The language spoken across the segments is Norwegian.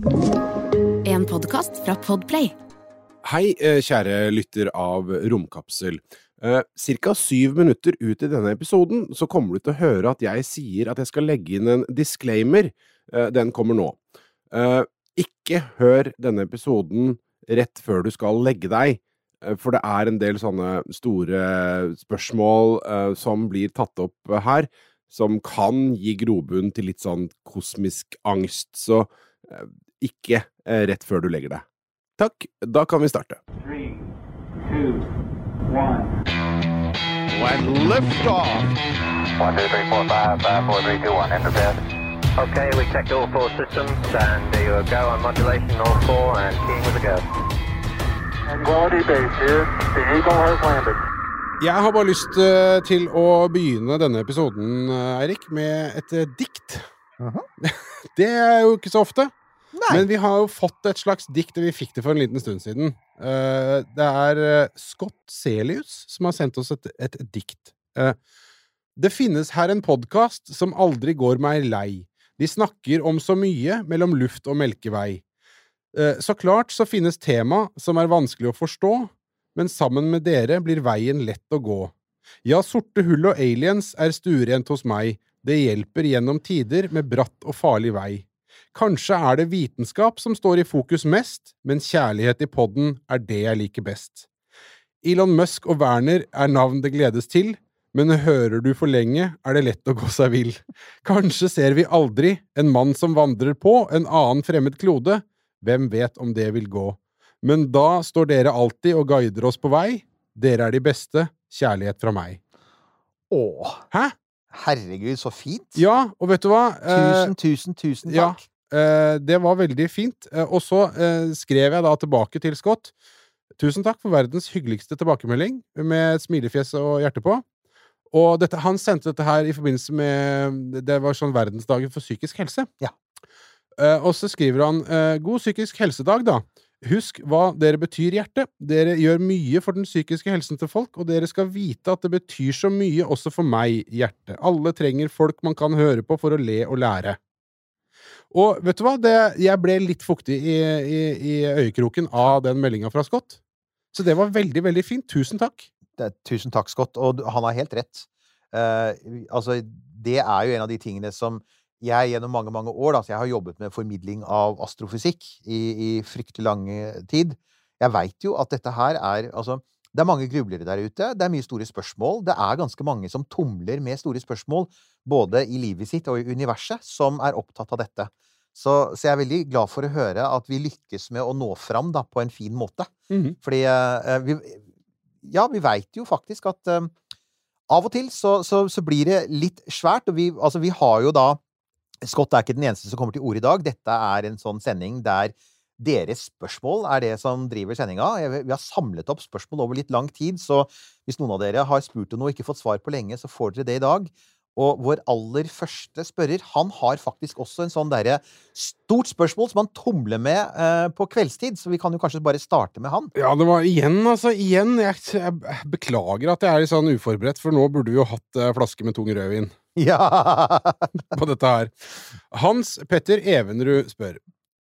En podkast fra Podplay. Hei, eh, kjære lytter av Romkapsel. Eh, Cirka syv minutter ut i denne episoden så kommer du til å høre at jeg sier at jeg skal legge inn en disclaimer. Eh, Den kommer nå. Ikke hør denne episoden rett før du skal legge deg, for det er en del sånne store spørsmål som blir tatt opp her, som kan gi grobunn til litt sånn kosmisk angst. Så ikke eh, rett før du legger deg. Takk, da kan vi starte. Three, two, one. When liftoff. One, two, three, four, five, five, four, three, two, one. Enter bed. Okay, we checked all four systems, and there you go on modulation, all four, and keying with a go. Quality base here. The Eagle has landed. Jeg har bare lyst eh, til å begynne denne episoden, eh, Eirik, med et dikt. Det er jo ikke så ofte. Men vi har jo fått et slags dikt, og vi fikk det for en liten stund siden. Eh, det er eh, Scott Celius som har sendt oss et, et dikt. Eh, det finnes her en podkast som aldri går meg lei. De snakker om så mye mellom luft og melkevei. Så klart så finnes tema som er vanskelig å forstå, men sammen med dere blir veien lett å gå. Ja, sorte hull og aliens er stuerent hos meg, det hjelper gjennom tider med bratt og farlig vei. Kanskje er det vitenskap som står i fokus mest, men kjærlighet i podden er det jeg liker best. Elon Musk og Werner er navn det gledes til, men hører du for lenge, er det lett å gå seg vill. Kanskje ser vi aldri en mann som vandrer på en annen fremmed klode, hvem vet om det vil gå. Men da står dere alltid og guider oss på vei, dere er de beste, kjærlighet fra meg. Åh, Hæ? herregud, så fint. Ja, og vet du hva? Eh, Tusen, tusen, tusen takk. Eh, det var veldig fint. Eh, og så eh, skrev jeg da tilbake til Scott. Tusen takk for verdens hyggeligste tilbakemelding, med smilefjes og hjerte på. Og dette, han sendte dette her i forbindelse med Det var sånn verdensdagen for psykisk helse. Ja. Eh, og så skriver han eh, God psykisk helsedag, da. Husk hva dere betyr hjerte. Dere gjør mye for den psykiske helsen til folk, og dere skal vite at det betyr så mye også for meg, hjerte. Alle trenger folk man kan høre på for å le og lære. Og vet du hva? Det, jeg ble litt fuktig i, i, i øyekroken av den meldinga fra Scott. Så det var veldig, veldig fint. Tusen takk. Det, tusen takk, Scott. Og han har helt rett. Uh, altså, det er jo en av de tingene som jeg gjennom mange, mange år da, så Jeg har jobbet med formidling av astrofysikk i, i fryktelig lang tid. Jeg veit jo at dette her er Altså, det er mange grublere der ute. Det er mye store spørsmål. Det er ganske mange som tumler med store spørsmål, både i livet sitt og i universet, som er opptatt av dette. Så, så jeg er veldig glad for å høre at vi lykkes med å nå fram da, på en fin måte. Mhm. Fordi uh, vi, Ja, vi veit jo faktisk at uh, av og til så, så, så blir det litt svært, og vi, altså, vi har jo da Scott er ikke den eneste som kommer til orde i dag. Dette er en sånn sending der deres spørsmål er det som driver sendinga. Vi har samlet opp spørsmål over litt lang tid, så hvis noen av dere har spurt om noe og ikke fått svar på lenge, så får dere det i dag. Og vår aller første spørrer, han har faktisk også en sånn derre stort spørsmål som han tumler med eh, på kveldstid, så vi kan jo kanskje bare starte med han. Ja, det var igjen, altså. Igjen. Jeg, jeg beklager at jeg er litt sånn uforberedt, for nå burde vi jo hatt eh, flaske med tung rødvin Ja! på dette her. Hans Petter Evenrud spør.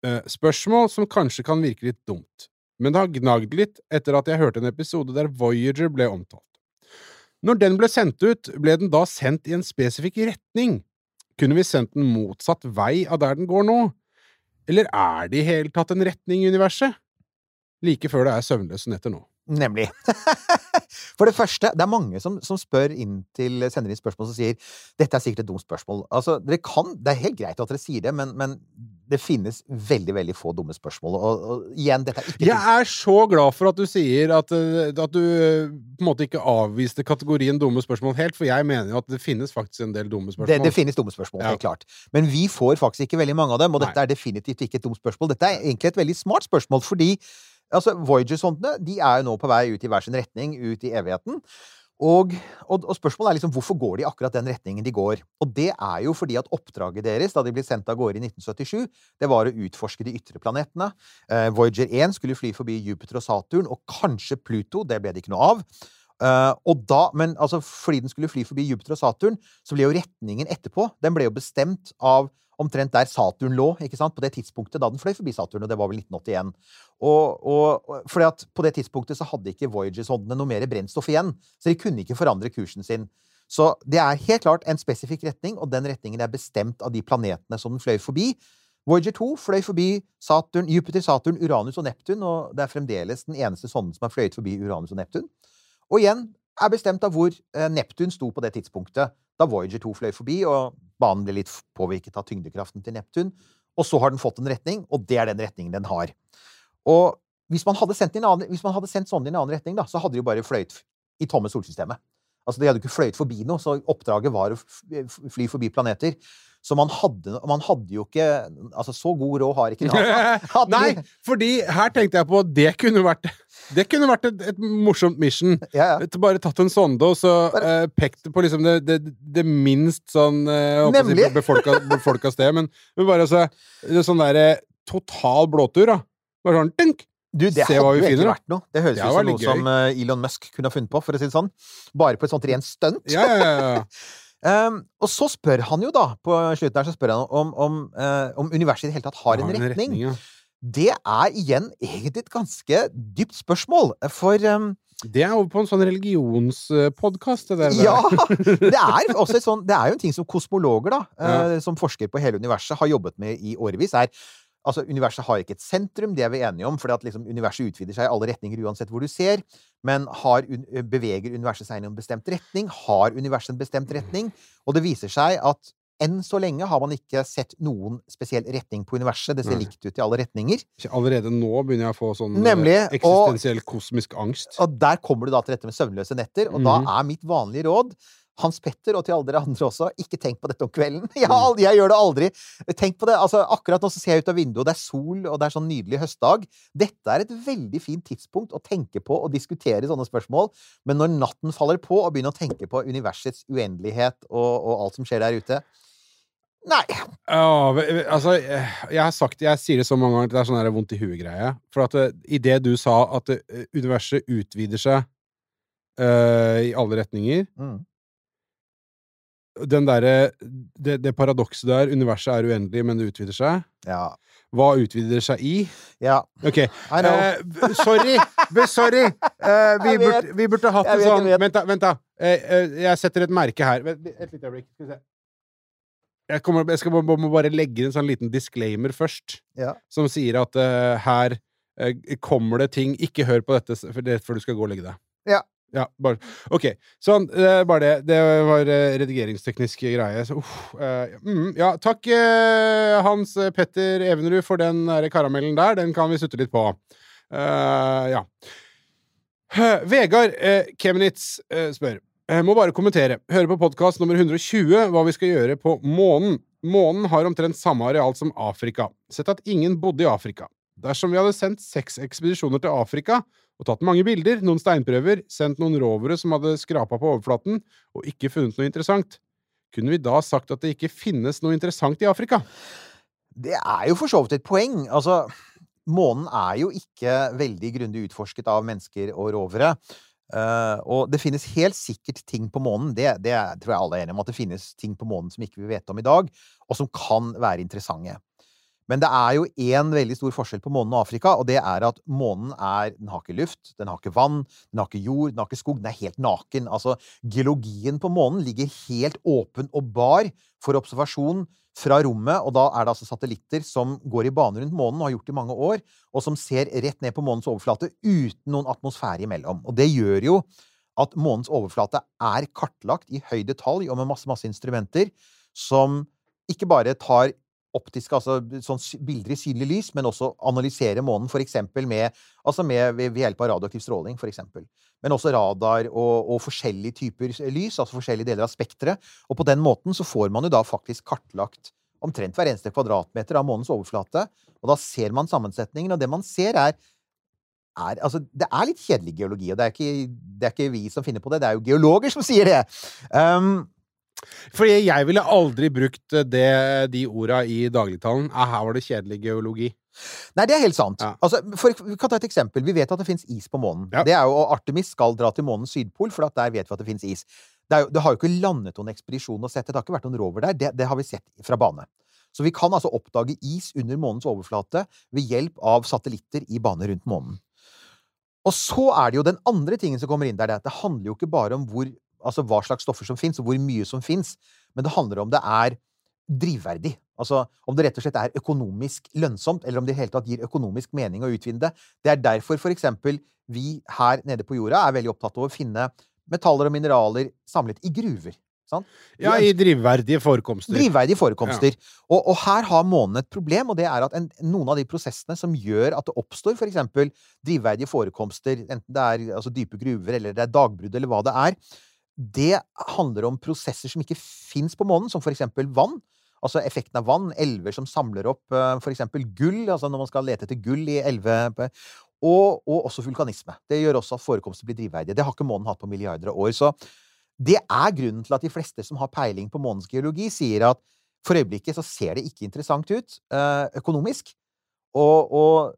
Eh, spørsmål som kanskje kan virke litt dumt, men det har gnagd litt etter at jeg hørte en episode der Voyager ble omtalt. Når den ble sendt ut, ble den da sendt i en spesifikk retning? Kunne vi sendt den motsatt vei av der den går nå? Eller er det i hele tatt en retning i universet? Like før det er søvnløse netter nå. Nemlig. For det første, det er mange som, som spør inn til sender inn spørsmål som sier dette er sikkert et dumt spørsmål. Altså, dere kan, Det er helt greit at dere sier det, men, men det finnes veldig veldig få dumme spørsmål. Og, og igjen, dette er ikke Jeg er så glad for at du sier at, eh, at du eh, på en måte ikke avviste kategorien dumme spørsmål helt, for jeg mener jo at det finnes faktisk en del dumme spørsmål. det, det finnes dumme spørsmål, Ja. helt klart. Men vi får faktisk ikke veldig mange av dem, og Nei. dette er definitivt ikke et dumt spørsmål. Dette er egentlig et veldig smart spørsmål, fordi altså, Voyager-sondene de er jo nå på vei ut i hver sin retning, ut i evigheten. Og, og, og spørsmålet er liksom hvorfor går de akkurat den retningen de går? Og det er jo fordi at oppdraget deres da de ble sendt av gårde i 1977, det var å utforske de ytre planetene. Eh, Voyager 1 skulle fly forbi Jupiter og Saturn, og kanskje Pluto. Det ble det ikke noe av. Eh, og da, men altså, fordi den skulle fly forbi Jupiter og Saturn, så ble jo retningen etterpå Den ble jo bestemt av omtrent der Saturn lå, ikke sant? på det tidspunktet da den fløy forbi Saturn, og det var vel 1981. Og, og, fordi at på det tidspunktet så hadde ikke Voyager-sondene noe mer brennstoff igjen, så de kunne ikke forandre kursen sin. Så det er helt klart en spesifikk retning, og den retningen er bestemt av de planetene som den fløy forbi. Voyager 2 fløy forbi Saturn, Jupiter, Saturn, Uranus og Neptun, og det er fremdeles den eneste sonden som har fløyet forbi Uranus og Neptun. Og igjen er bestemt av hvor eh, Neptun sto på det tidspunktet da Voyager 2 fløy forbi, og banen ble litt påvirket av tyngdekraften til Neptun. Og så har den fått en retning, og det er den retningen den har. Og hvis man hadde sendt, sendt sonden i en annen retning, da, så hadde de jo bare fløyet i tomme solsystemet. Altså, De hadde ikke fløyet forbi noe, så oppdraget var å fly forbi planeter. Så man hadde, man hadde jo ikke Altså, så god råd har ikke NASA. Nei, fordi her tenkte jeg på Det kunne vært det kunne vært et, et morsomt mission. Ja, ja. Bare tatt en sonde og så uh, pekt på liksom det, det, det minst sånn uh, Nemlig. Si, befolka, befolka sted, men, men bare altså Sånn derre total blåtur, da. Bare sånn dunk! Du, det hadde jo egentlig vært noe. Det høres Det ut som noe gøy. som eh, Elon Musk kunne ha funnet på, for å si det sånn. Bare på et sånt rent stunt. Ja, ja, ja, ja. Um, og så spør han jo, da, på slutten her, så spør han om, om, uh, om universet i det hele tatt har en retning. ja. Det er igjen egentlig et ganske dypt spørsmål, for um, Det er jo på en sånn religionspodkast, det der. Ja! Det er sånn, det er jo en ting som kosmologer, da, ja. som forsker på hele universet, har jobbet med i årevis, er Altså, Universet har ikke et sentrum, det er vi enige om, for liksom, universet utvider seg i alle retninger uansett hvor du ser. Men har, beveger universet seg i en bestemt retning? Har universet en bestemt retning? Og det viser seg at enn så lenge har man ikke sett noen spesiell retning på universet. Det ser Nei. likt ut i alle retninger. Allerede nå begynner jeg å få sånn Nemlig, eksistensiell og- kosmisk angst. Og der kommer du da til dette med søvnløse netter, og Mhm. da er mitt vanlige råd Hans Petter, og til alle dere andre også, ikke tenk på dette om kvelden. Jeg, aldri, jeg gjør det aldri. Tenk på det. altså Akkurat nå så ser jeg ut av vinduet, det er sol, og det er sånn nydelig høstdag. Dette er et veldig fint tidspunkt å tenke på og diskutere sånne spørsmål. Men når natten faller på, og begynner å tenke på universets uendelighet og, og alt som skjer der ute Nei. Ve- altså, eh, jeg har sagt Jeg sier det så mange ganger at det er sånn vondt i huet-greie. For at i det du sa at eh, universet utvider seg uh, i alle retninger Mm. Den derre Det, det paradokset der, universet er uendelig, men det utvider seg. Ja. Hva utvider seg i? ja. OK. Eh, sorry! Sorry! Eh, vi, burde, vi burde hatt en sånn. Vent, da. vent da eh, eh, Jeg setter et merke her. Vent, Et lite øyeblikk. Skal vi se. Jeg, kommer, jeg skal må bare legge en sånn liten disclaimer først, Ja. som sier at eh, her eh, kommer det ting Ikke hør på dette før du skal gå og legge deg. Ja. Ja, bare, OK. Sånn. bare det. Det var eh, redigeringsteknisk greie. Så, eh, mm, ja, takk, eh, Hans Petter Evenrud, for den karamellen der. Den kan vi sutte litt på. Uh, ja. Vegard Kemenitz spør. Jeg må bare kommentere. Høre på podkast nummer 120 hva vi skal gjøre på månen. Månen har omtrent samme areal som Afrika. Sett at ingen bodde i Afrika. Dersom vi hadde sendt seks ekspedisjoner til Afrika og tatt mange bilder, noen steinprøver, sendt noen rovere som hadde skrapa på overflaten, og ikke funnet noe interessant, kunne vi da sagt at det ikke finnes noe interessant i Afrika? Det er jo for så vidt et poeng. Altså, månen er jo ikke veldig grundig utforsket av mennesker og rovere. Uh, og det finnes helt sikkert ting på månen, det, det tror jeg alle er enige om, at det finnes ting på månen som ikke vi vet om i dag, og som kan være interessante. Men det er jo én veldig stor forskjell på månen og Afrika, og det er at månen er Den har ikke luft, den har ikke vann, den har ikke jord, den har ikke skog. Den er helt naken. Altså, geologien på månen ligger helt åpen og bar for observasjon fra rommet, og da er det altså satellitter som går i bane rundt månen, og har gjort det i mange år, og som ser rett ned på månens overflate uten noen atmosfære imellom. Og det gjør jo at månens overflate er kartlagt i høy detalj og med masse, masse instrumenter som ikke bare tar optiske, altså sånn bilder i synlig lys, men også analysere månen eksempel med, altså med, ved hjelp av radioaktiv stråling, for eksempel. Men også radar og, og forskjellige typer lys, altså forskjellige deler av spekteret. Og på den måten så får man jo da faktisk kartlagt omtrent hver eneste kvadratmeter av månens overflate. Og da ser man sammensetningen, og det man ser er er, altså, det er litt kjedelig geologi, og det er, ikke, det er ikke vi som finner på det, det er jo geologer som sier det. Um, Fordi jeg ville aldri brukt det, de orda i dagligtalen. Ah, her var det kjedelig geologi. Nei, det er helt sant. Ja. Altså, for, vi kan ta et eksempel. Vi vet at det fins is på månen. Ja. Det er jo, og Artemis skal dra til månens sydpol, for at der vet vi at det fins is. Det, jo, det har jo ikke landet noen ekspedisjon og sett. Det har ikke vært noen rover der. Det, det har vi sett fra bane. Så vi kan altså oppdage is under månens overflate ved hjelp av satellitter i bane rundt månen. Og så er det jo den andre tingen som kommer inn der. Det, er at det handler jo ikke bare om hvor, altså hva slags stoffer som fins, og hvor mye som fins, men det handler om det er drivverdig. Altså om det rett og slett er økonomisk lønnsomt, eller om det i hele tatt gir økonomisk mening å utvinne det. Det er derfor for eksempel vi her nede på jorda er veldig opptatt av å finne metaller og mineraler samlet i gruver. Sant? Ja, i drivverdige forekomster. Drivverdige forekomster. Og, og her har månen et problem, og det er at en, noen av de prosessene som gjør at det oppstår eksempel drivverdige forekomster, enten det er altså, dype gruver, eller det er dagbrudd, eller hva det er, det handler om prosesser som ikke fins på månen, som for eksempel vann. Altså effekten av vann, elver som samler opp eh, for eksempel gull, altså når man skal lete etter gull i elve... Og, og også vulkanisme. Det gjør også at forekomster blir drivverdige. Det har ikke månen hatt på milliarder av år. Så det er grunnen til at de fleste som har peiling på månens geologi, sier at for øyeblikket så ser det ikke interessant ut eh, økonomisk. Og, og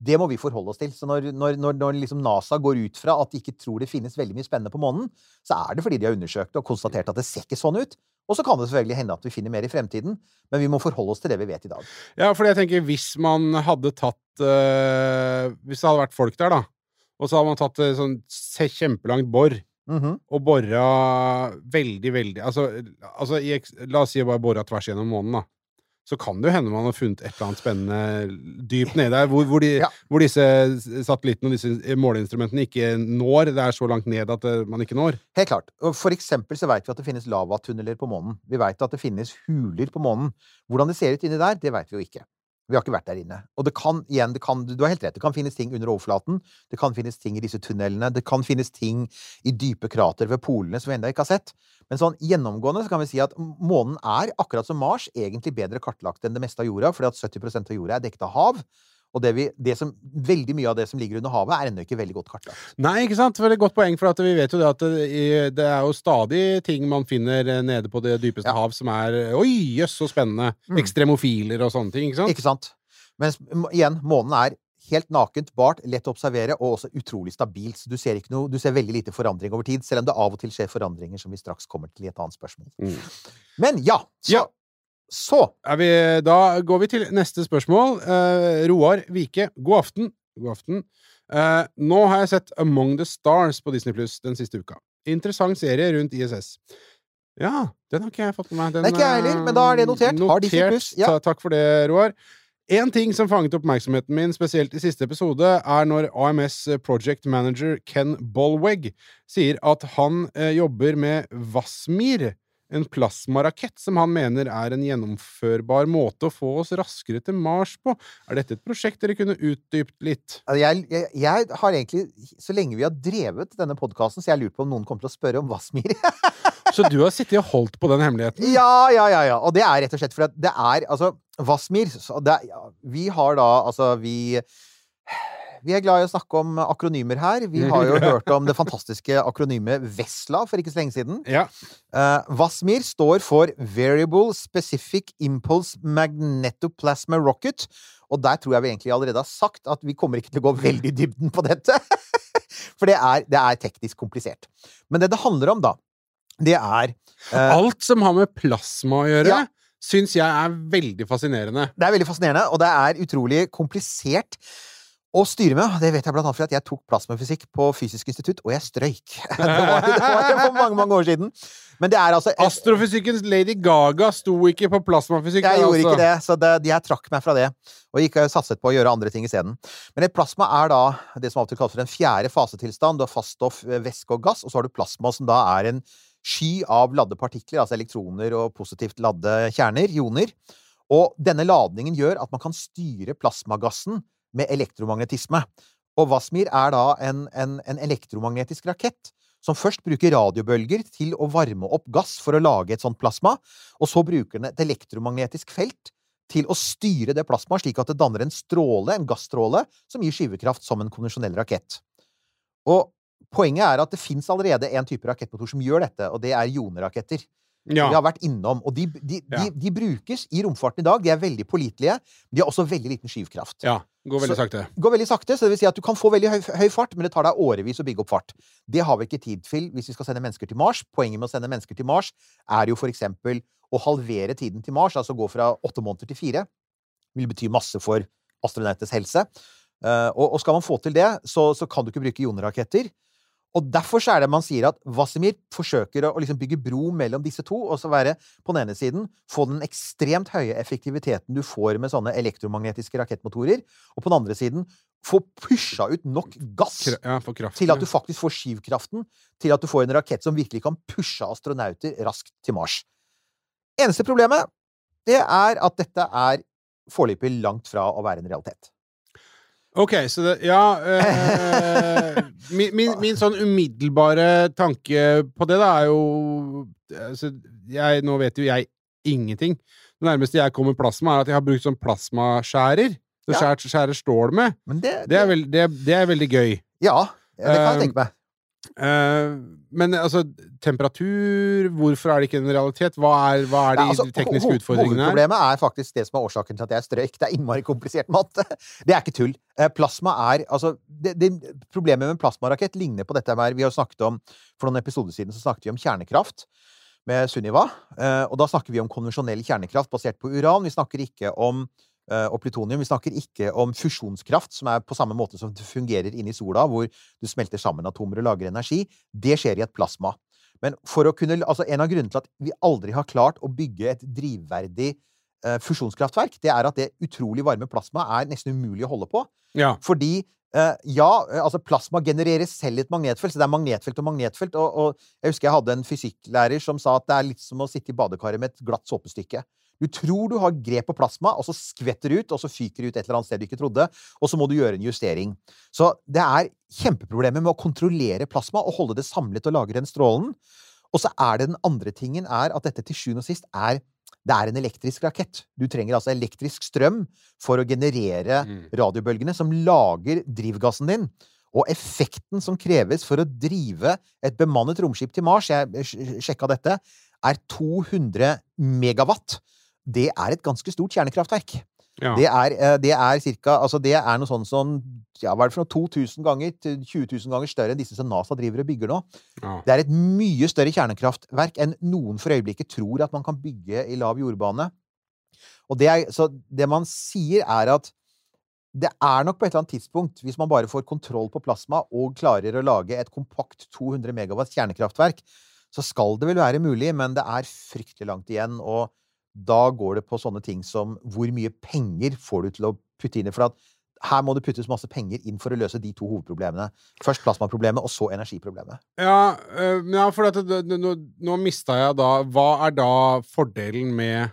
det må vi forholde oss til. Så når, når, når, når liksom NASA går ut fra at de ikke tror det finnes veldig mye spennende på månen, så er det fordi de har undersøkt og konstatert at det ser ikke sånn ut. Og så kan det selvfølgelig hende at vi finner mer i fremtiden, men vi må forholde oss til det vi vet i dag. Ja, fordi jeg tenker hvis man hadde tatt øh, Hvis det hadde vært folk der, da, og så hadde man tatt et sånn kjempelangt bor Mhm. og bora veldig, veldig Altså, altså i, la oss si bare bora tvers gjennom månen, da. Så kan det jo hende man har funnet et eller annet spennende dypt nede der, hvor, hvor, de, Ja. hvor disse satellittene og disse måleinstrumentene ikke når. Det er så langt ned at øh, man ikke når. Helt klart. For eksempel så vet vi at det finnes lavatunneler på månen. Vi vet at det finnes huler på månen. Hvordan det ser ut inni der, det vet vi jo ikke. Vi har ikke vært der inne. Og det kan, igjen, det kan, du har helt rett, det kan finnes ting under overflaten. Det kan finnes ting i disse tunnelene. Det kan finnes ting i dype krater ved polene som vi ennå ikke har sett. Men sånn gjennomgående så kan vi si at månen er, akkurat som Mars, egentlig bedre kartlagt enn det meste av jorda, fordi at 70% av jorda er dekket av hav. Og det vi, det som, veldig mye av det som ligger under havet, er ennå ikke veldig godt kartlagt. Nei, ikke sant? For det er et godt poeng, for at vi vet jo det at det, det er jo stadig ting man finner eh, nede på det dypeste Ja. hav som er Oi, jøss, så spennende! Mm. Ekstremofiler og sånne ting, ikke sant? Ikke sant? Mens igjen, månen er helt nakent, bart, lett å observere og også utrolig stabilt. Så du ser, ikke noe, du ser veldig lite forandring over tid, selv om det av og til skjer forandringer som vi straks kommer til i et annet spørsmål. Mm. Men ja, så, Ja. Så Er vi, da går vi til neste spørsmål. Eh, Roar Vike, god aften. God aften. Eh, nå har jeg sett Among the Stars på Disney Pluss den siste uka. Interessant serie rundt ISS. Ja, den har ikke jeg fått med meg. Den, er ikke jeg heller, men da er det notert. Har Disney Pluss. ja. Takk for det, Roar. En ting som fanget oppmerksomheten min, spesielt i siste episode, er når AMS Project Manager Ken Bolweg sier at han eh, jobber med Vasmir, en plasmarakett som han mener er en gjennomførbar måte å få oss raskere til Mars på. Er dette et prosjekt dere kunne utdypt litt? altså, jeg, jeg, jeg har egentlig, så lenge vi har drevet denne podkasten, så jeg lurt på om noen kommer til å spørre om Wasmir. Så du har sittet og holdt på den hemmeligheten? Ja, ja, ja, ja. Og det er rett og slett fordi det er Altså, ja, Vi har da Altså, vi vi er glad i å snakke om akronymer her. Vi har jo hørt om det fantastiske akronymet VESLA for ikke så lenge siden. Ja. Uh, VASMIR står for Variable Specific Impulse Magnetoplasma Rocket. Og der tror jeg vi egentlig allerede har sagt at vi kommer ikke til å gå veldig i dybden på dette. For det er, det er teknisk komplisert. Men det det handler om, da, det er uh, Alt som har med plasma å gjøre, Ja. syns jeg er veldig fascinerende. Det er veldig fascinerende, og det er utrolig komplisert å styre med. Det vet jeg blant annet fordi jeg tok plasmafysikk på Fysisk institutt, og jeg strøyk. Det var, det var for mange, mange år siden. Men det er altså Astrofysikkens Lady Gaga sto ikke på plasmafysikk. Jeg gjorde altså. ikke det, så det, jeg trakk meg fra det. Og gikk satset på å gjøre andre ting isteden. Men et plasma er da det som av og til kalles for en fjerde fasetilstand. Du har faststoff, eh, væske og gass, og så har du plasma, som da er en sky av ladde partikler, altså elektroner og positivt ladde kjerner, ioner. Og denne ladningen gjør at man kan styre plasmagassen med elektromagnetisme. Og Vasmir er da en, en, en elektromagnetisk rakett som først bruker radiobølger til å varme opp gass for å lage et sånt plasma, og så bruker den et elektromagnetisk felt til å styre det plasmaet slik at det danner en stråle, en gassstråle, som gir skyvekraft som en konvensjonell rakett. Og poenget er at det fins allerede en type rakettmotor som gjør dette, og det er ioneraketter. Ja. Vi har vært innom, og de, de, de, Ja. de brukes i romfarten i dag. De er veldig pålitelige. De har også veldig liten skyvkraft. ja. Går veldig Så- sakte. går veldig sakte, så det vil si at du kan få veldig høy, høy fart, men det tar deg årevis å bygge opp fart. Det har vi ikke tid til hvis vi skal sende mennesker til Mars. Poenget med å sende mennesker til Mars er jo for eksempel å halvere tiden til Mars, altså gå fra åtte måneder til fire, vil bety masse for astronautenes helse. Eh, og, og skal man få til det, så, så kan du ikke bruke joneraketter. Og derfor så er det man sier at Wasimir forsøker å liksom bygge bro mellom disse to, og så være på den ene siden få den ekstremt høye effektiviteten du får med sånne elektromagnetiske rakettmotorer, og på den andre siden få pusha ut nok gass Ja, kraften. til at du faktisk får skivkraften til at du får en rakett som virkelig kan pushe astronauter raskt til Mars. Eneste problemet, det er at dette er foreløpig langt fra å være en realitet. Ok, så det Ja Øh, min, min, min sånn umiddelbare tanke på det, da, er jo altså, jeg, Nå vet jo jeg ingenting. Det nærmeste jeg kommer plasma, er at jeg har brukt sånn plasmaskjærer. Så Ja. skjærer, skjærer stål med. Men det, Det er, veld, det, det er veldig gøy. Ja, det kan jeg Eh, tenke meg. Eh, men altså, temperatur Hvorfor er det ikke en realitet? Hva er, hva er de Ja, altså, tekniske utfordringene her? Hovedproblemet er faktisk det som er årsaken til at jeg strøyk. Det er innmari komplisert matte. Det er ikke tull. Eh, Plasma er Altså, det, det, problemet med en plasmarakett ligner på dette Vi har snakket om For noen episoder siden så snakket vi om kjernekraft med Sunniva. Eh, og da snakker vi om konvensjonell kjernekraft basert på uran. Vi snakker ikke om og plutonium. Vi snakker ikke om fusjonskraft, som er på samme måte som det fungerer inni sola, hvor du smelter sammen atomer og lager energi. Det skjer i et plasma. Men kunne, altså en av grunnene til at vi aldri har klart å bygge et drivverdig eh, fusjonskraftverk, det er at det utrolig varme plasma er nesten umulig å holde på. Ja. Fordi eh, ja, eh, altså plasma genererer selv et magnetfelt, så det er magnetfelt og magnetfelt. Og, og jeg husker jeg hadde en fysikklærer som sa at det er litt som å sitte i badekaret med et glatt såpestykke. Du tror du har grep på plasma, og så skvetter det ut, og så fyker det ut et eller annet sted du ikke trodde, og så må du gjøre en justering. Så det er kjempeproblemer med å kontrollere plasma og holde det samlet og lagre den strålen. Og så er det den andre tingen er at dette til sjuende og sist er det er en elektrisk rakett. Du trenger altså elektrisk strøm for å generere Mm. radiobølgene som lager drivgassen din. Og effekten som kreves for å drive et bemannet romskip til Mars, jeg sjekka dette, er 200 megawatt. Det er et ganske stort kjernekraftverk. Ja. Det er, eh, det er cirka Altså, det er noe sånn som ja, hva er det for noe, 2000 ganger til 20 000 ganger større enn disse som NASA driver og bygger nå. Ja. Det er et mye større kjernekraftverk enn noen for øyeblikket tror at man kan bygge i lav jordbane. Og det er, så det man sier, er at det er nok på et eller annet tidspunkt, hvis man bare får kontroll på plasma og klarer å lage et kompakt 200 megawatts kjernekraftverk, så skal det vel være mulig, men det er fryktelig langt igjen. Og da går det på sånne ting som hvor mye penger får du til å putte inn i For at her må det puttes masse penger inn for å løse de to hovedproblemene. Først plasmaproblemet, og så energiproblemet. Ja, øh, ja for at nå, nå mista jeg da Hva er da fordelen med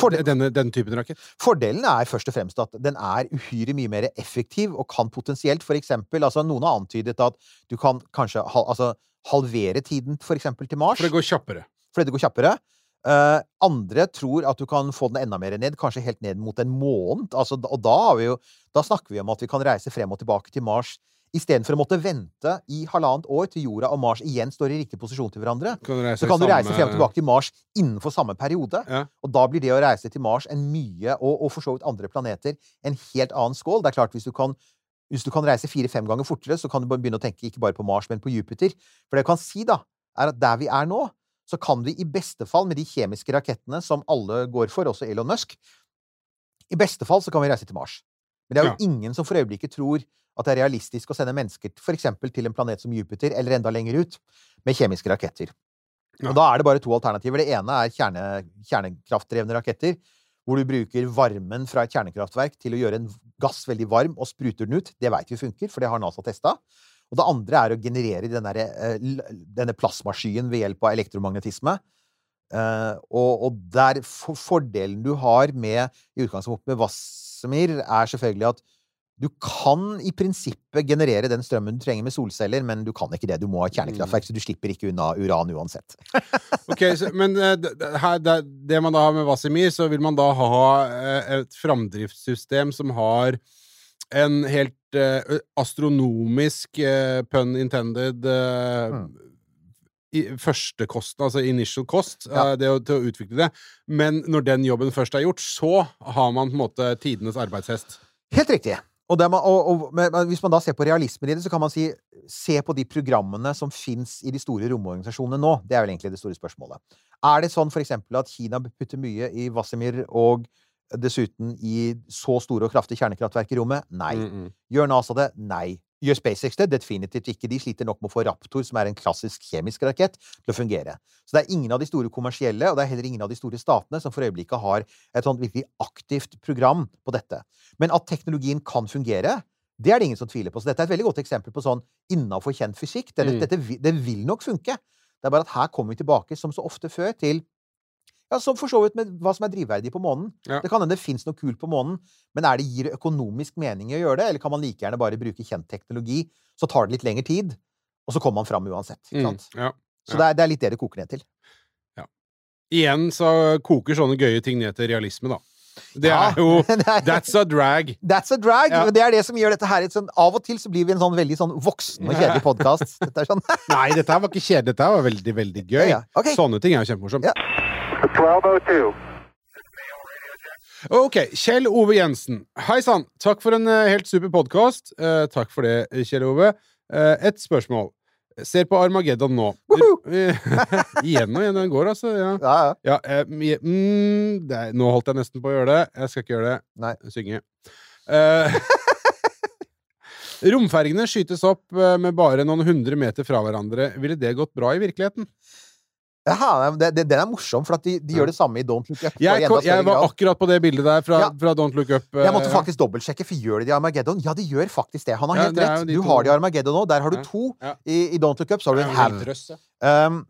Fordel- denne, denne typen rakett? Fordelen er først og fremst at den er uhyre mye mer effektiv og kan potensielt for eksempel altså Noen har antydet at du kan kanskje altså, halvere tiden for eksempel til Mars For det går kjappere. fordi det går kjappere. Eh, andre tror at du kan få den enda mer ned, kanskje helt ned mot en måned. Altså, og da, har vi jo, da snakker vi om at vi kan reise frem og tilbake til Mars istedenfor å måtte vente i halvannet år til jorda og Mars igjen står i riktig posisjon til hverandre. Kan Så kan du reise frem og tilbake til Mars innenfor samme periode. Ja. Og da blir det å reise til Mars en mye, og, og for så vidt andre planeter, en helt annen skål. Det er klart, hvis du kan, hvis du kan reise fire-fem ganger fortere, så kan du begynne å tenke ikke bare på Mars, men på Jupiter. For det jeg kan si, da, er at der vi er nå, så kan vi i beste fall, med de kjemiske rakettene som alle går for, også Elon Musk I beste fall så kan vi reise til Mars. Men det er jo Ja. ingen som for øyeblikket tror at det er realistisk å sende mennesker f.eks. til en planet som Jupiter, eller enda lenger ut, med kjemiske raketter. Ja. Og da er det bare to alternativer. Det ene er kjerne, kjernekraftdrevne raketter, hvor du bruker varmen fra et kjernekraftverk til å gjøre en gass veldig varm og spruter den ut. Det veit vi funker, for det har NASA testa. Og det andre er å generere eh, denne plasmaskyen ved hjelp av elektromagnetisme. Eh, og, og der for, fordelen du har med i utgangspunktet med Wassemir, er selvfølgelig at du kan i prinsippet generere den strømmen du trenger med solceller, men du kan ikke det. Du må ha kjernekraftverk, så du slipper ikke unna uran uansett. Ok, så, Men eh, her, det, det man da har med Vasimir, så vil man da ha et framdriftssystem som har en helt eh, astronomisk, eh, pun intended, eh, Mm. i, førstekosten, altså initial cost, Ja. eh, det å, til å utvikle det. Men når den jobben først er gjort, så har man på en måte tidenes arbeidshest. Helt riktig. Og, man, og, og hvis man da ser på realismen i det, så kan man si se på de programmene som fins i de store romorganisasjonene nå. Det er vel egentlig det store spørsmålet. Er det sånn for eksempel at Kina putter mye i Wasimir og dessuten i så store og kraftige kjernekraftverk i rommet? Nei. Mm, mm. Gjør NASA det? Nei. Gjør SpaceX det? Definitivt ikke. De sliter nok med å få Raptor, som er en klassisk kjemisk rakett, til å fungere. Så det er ingen av de store kommersielle, og det er heller ingen av de store statene som for øyeblikket har et sånt virkelig aktivt program på dette. Men at teknologien kan fungere, det er det ingen som tviler på. Så dette er et veldig godt eksempel på sånn innafor kjent fysikk. Dette, Mm. dette, det vil nok funke. Det er bare at her kommer vi tilbake, som så ofte før, til ja, Som for så vidt med hva som er drivverdig på månen. Ja. Det kan hende det fins noe kult på månen, men er det gir økonomisk mening å gjøre det, eller kan man like gjerne bare bruke kjent teknologi, så tar det litt lengre tid, og så kommer man fram uansett. Ikke Mm, sant? ja. Så det er, det er litt det det koker ned til. Igjen så koker sånne gøye ting ned til realisme, da. Det Ja, er jo That's a drag. That's a drag! Ja. men Det er det som gjør dette her sånn Av og til så blir vi en sånn veldig sånn voksen og kjedelig podkast. Sånn Nei, dette her var ikke kjedelig. Dette her var veldig, veldig gøy. Ja, ja. Ok. Sånne ting er jo kjempemorsomt. Ja. 1202. Ok, Kjell Ove Jensen. Hei sann. Takk for en eh, helt super podkast. takk for det, Kjell Ove. Eh, et spørsmål. Ser på Armageddon nå. Igjen og igjen den går, altså. Ja. Ja, ja. Ja, eh, mm, det er, nå holdt jeg nesten på å gjøre det. Jeg skal ikke gjøre det. Nei. Synge. Eh, romfergene skytes opp eh, med bare noen hundre meter fra hverandre. Ville det gått bra i virkeligheten? Jaha, det, det, den er morsom, for de, de gjør det samme i Don't Look Up. Jeg, jeg var akkurat på det bildet der fra, Ja. fra Don't Look Up. eh, Jeg måtte ja. faktisk dobbeltsjekke, for gjør de det i Armageddon? Ja, de gjør faktisk det. Han har Ja, helt rett. Du to- har det i Armageddon nå. Der har du to. Ja. I, I Don't Look Up så har du en haug. ja. Um,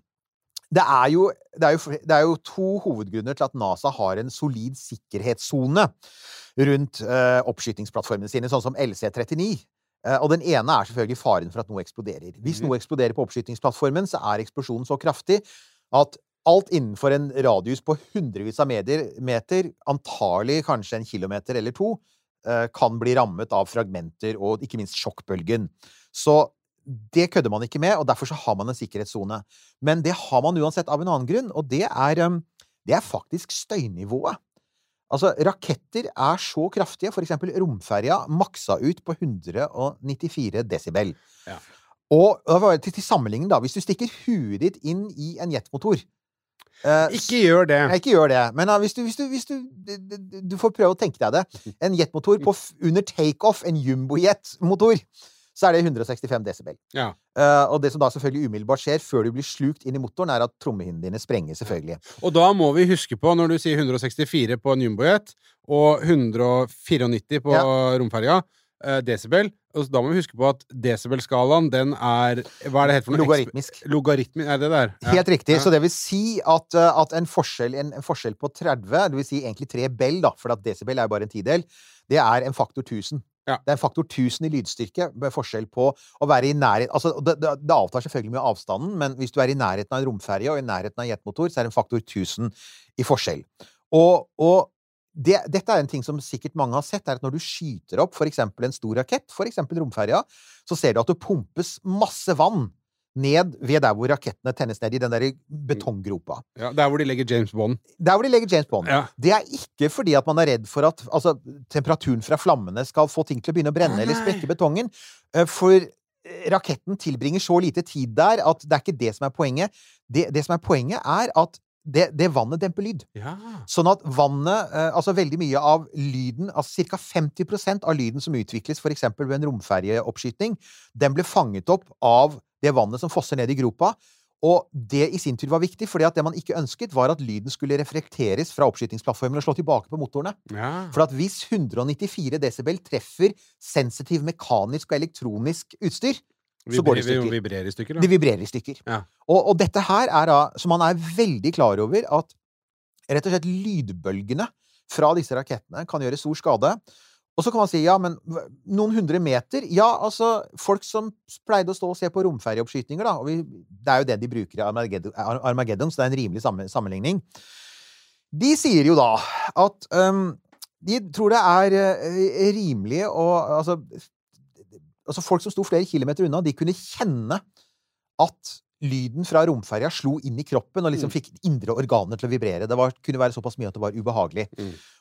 det er, jo, det, er jo, det er jo to hovedgrunner til at NASA har en solid sikkerhetssone rundt uh, oppskytingsplattformene sine, sånn som LC-39. Eh, og den ene er selvfølgelig faren for at noe eksploderer. Hvis Mhm. noe eksploderer på oppskytingsplattformen, så er eksplosjonen så kraftig at alt innenfor en radius på hundrevis av meter, antagelig kanskje en kilometer eller to, eh, kan bli rammet av fragmenter og ikke minst sjokkbølgen. Så det kødder man ikke med, og derfor så har man en sikkerhetssone. Men det har man uansett av en annen grunn, og det er, um, det er faktisk støynivået. Altså, raketter er så kraftige, for eksempel romferja maksa ut på 194 desibel. Ja. Og til, til sammenligning, da, hvis du stikker huet ditt inn i en jetmotor uh, Ikke gjør det. Nei, ikke gjør det. Men uh, hvis, du, hvis, du, hvis du, du får prøve å tenke deg det. En jetmotor på under takeoff, en jumbojet-motor, så er det 165 desibel. Ja. Uh, og det som da selvfølgelig umiddelbart skjer før du blir slukt inn i motoren, er at trommehinnene dine sprenger, selvfølgelig. Og da må vi huske på, når du sier 164 på en jumbojet og 194 på romferja, eh, desibel, og da må vi huske på at desibelskalaen, den er Hva er det heter for noe? Logaritmisk. Logaritmi, er det det der? Ja. Helt riktig. Ja. Så det vil si at, eh, at en, forskjell, en, en forskjell på 30, det vil si egentlig 3 bell, da, for at desibel er jo bare en tidel, det er en faktor 1000. Ja. Det er en faktor 1000 i lydstyrke med forskjell på å være i nærhet Altså, det, det, det avtar selvfølgelig med avstanden, men hvis du er i nærheten av en romferje og i nærheten av en jetmotor, så er det en faktor 1000 i forskjell. Og, og det, dette er en ting som sikkert mange har sett, er at når du skyter opp eksempel en stor rakett, eksempel romferja, så ser du at det pumpes masse vann ned ved der hvor rakettene tennes ned i den der betonggropa. Ja, der hvor de legger James Bond. Der hvor de legger James Bond. Ja. Det er ikke fordi at man er redd for at altså, temperaturen fra flammene skal få ting til å begynne å brenne Nei. eller sprekke betongen. Eh, For eh, raketten tilbringer så lite tid der at det er ikke det som er poenget. Det, det som er poenget, er at det, det vannet demper lyd. Ja. Sånn at vannet, eh, altså veldig mye av lyden, altså ca. 50% av lyden som utvikles f.eks. ved en romferjeoppskyting, den ble fanget opp av det vannet som fosser ned i gropa. Og det i sin tur var viktig, fordi at det man ikke ønsket, var at lyden skulle reflekteres fra oppskytingsplattformen og slå tilbake på motorene. ja. For at hvis 194 desibel treffer sensitiv mekanisk og elektronisk utstyr, så går det i stykker. Vibrerer i stykker, De da. vibrerer i stykker. Ja. Og, og dette her er da Så man er veldig klar over at rett og slett lydbølgene fra disse rakettene kan gjøre stor skade. Og så kan man si ja, men noen hundre meter Ja, altså, folk som pleide å stå og se på romferjeoppskytinger, da og vi, Det er jo det de bruker i Armageddon, Armageddon, så det er en rimelig sammenligning. De sier jo da at um, de tror det er øh, rimelig å Altså, altså folk som sto flere kilometer unna, de kunne kjenne at lyden fra romferja slo inn i kroppen og liksom fikk indre organer til å vibrere. Det var, kunne være såpass mye at det var ubehagelig.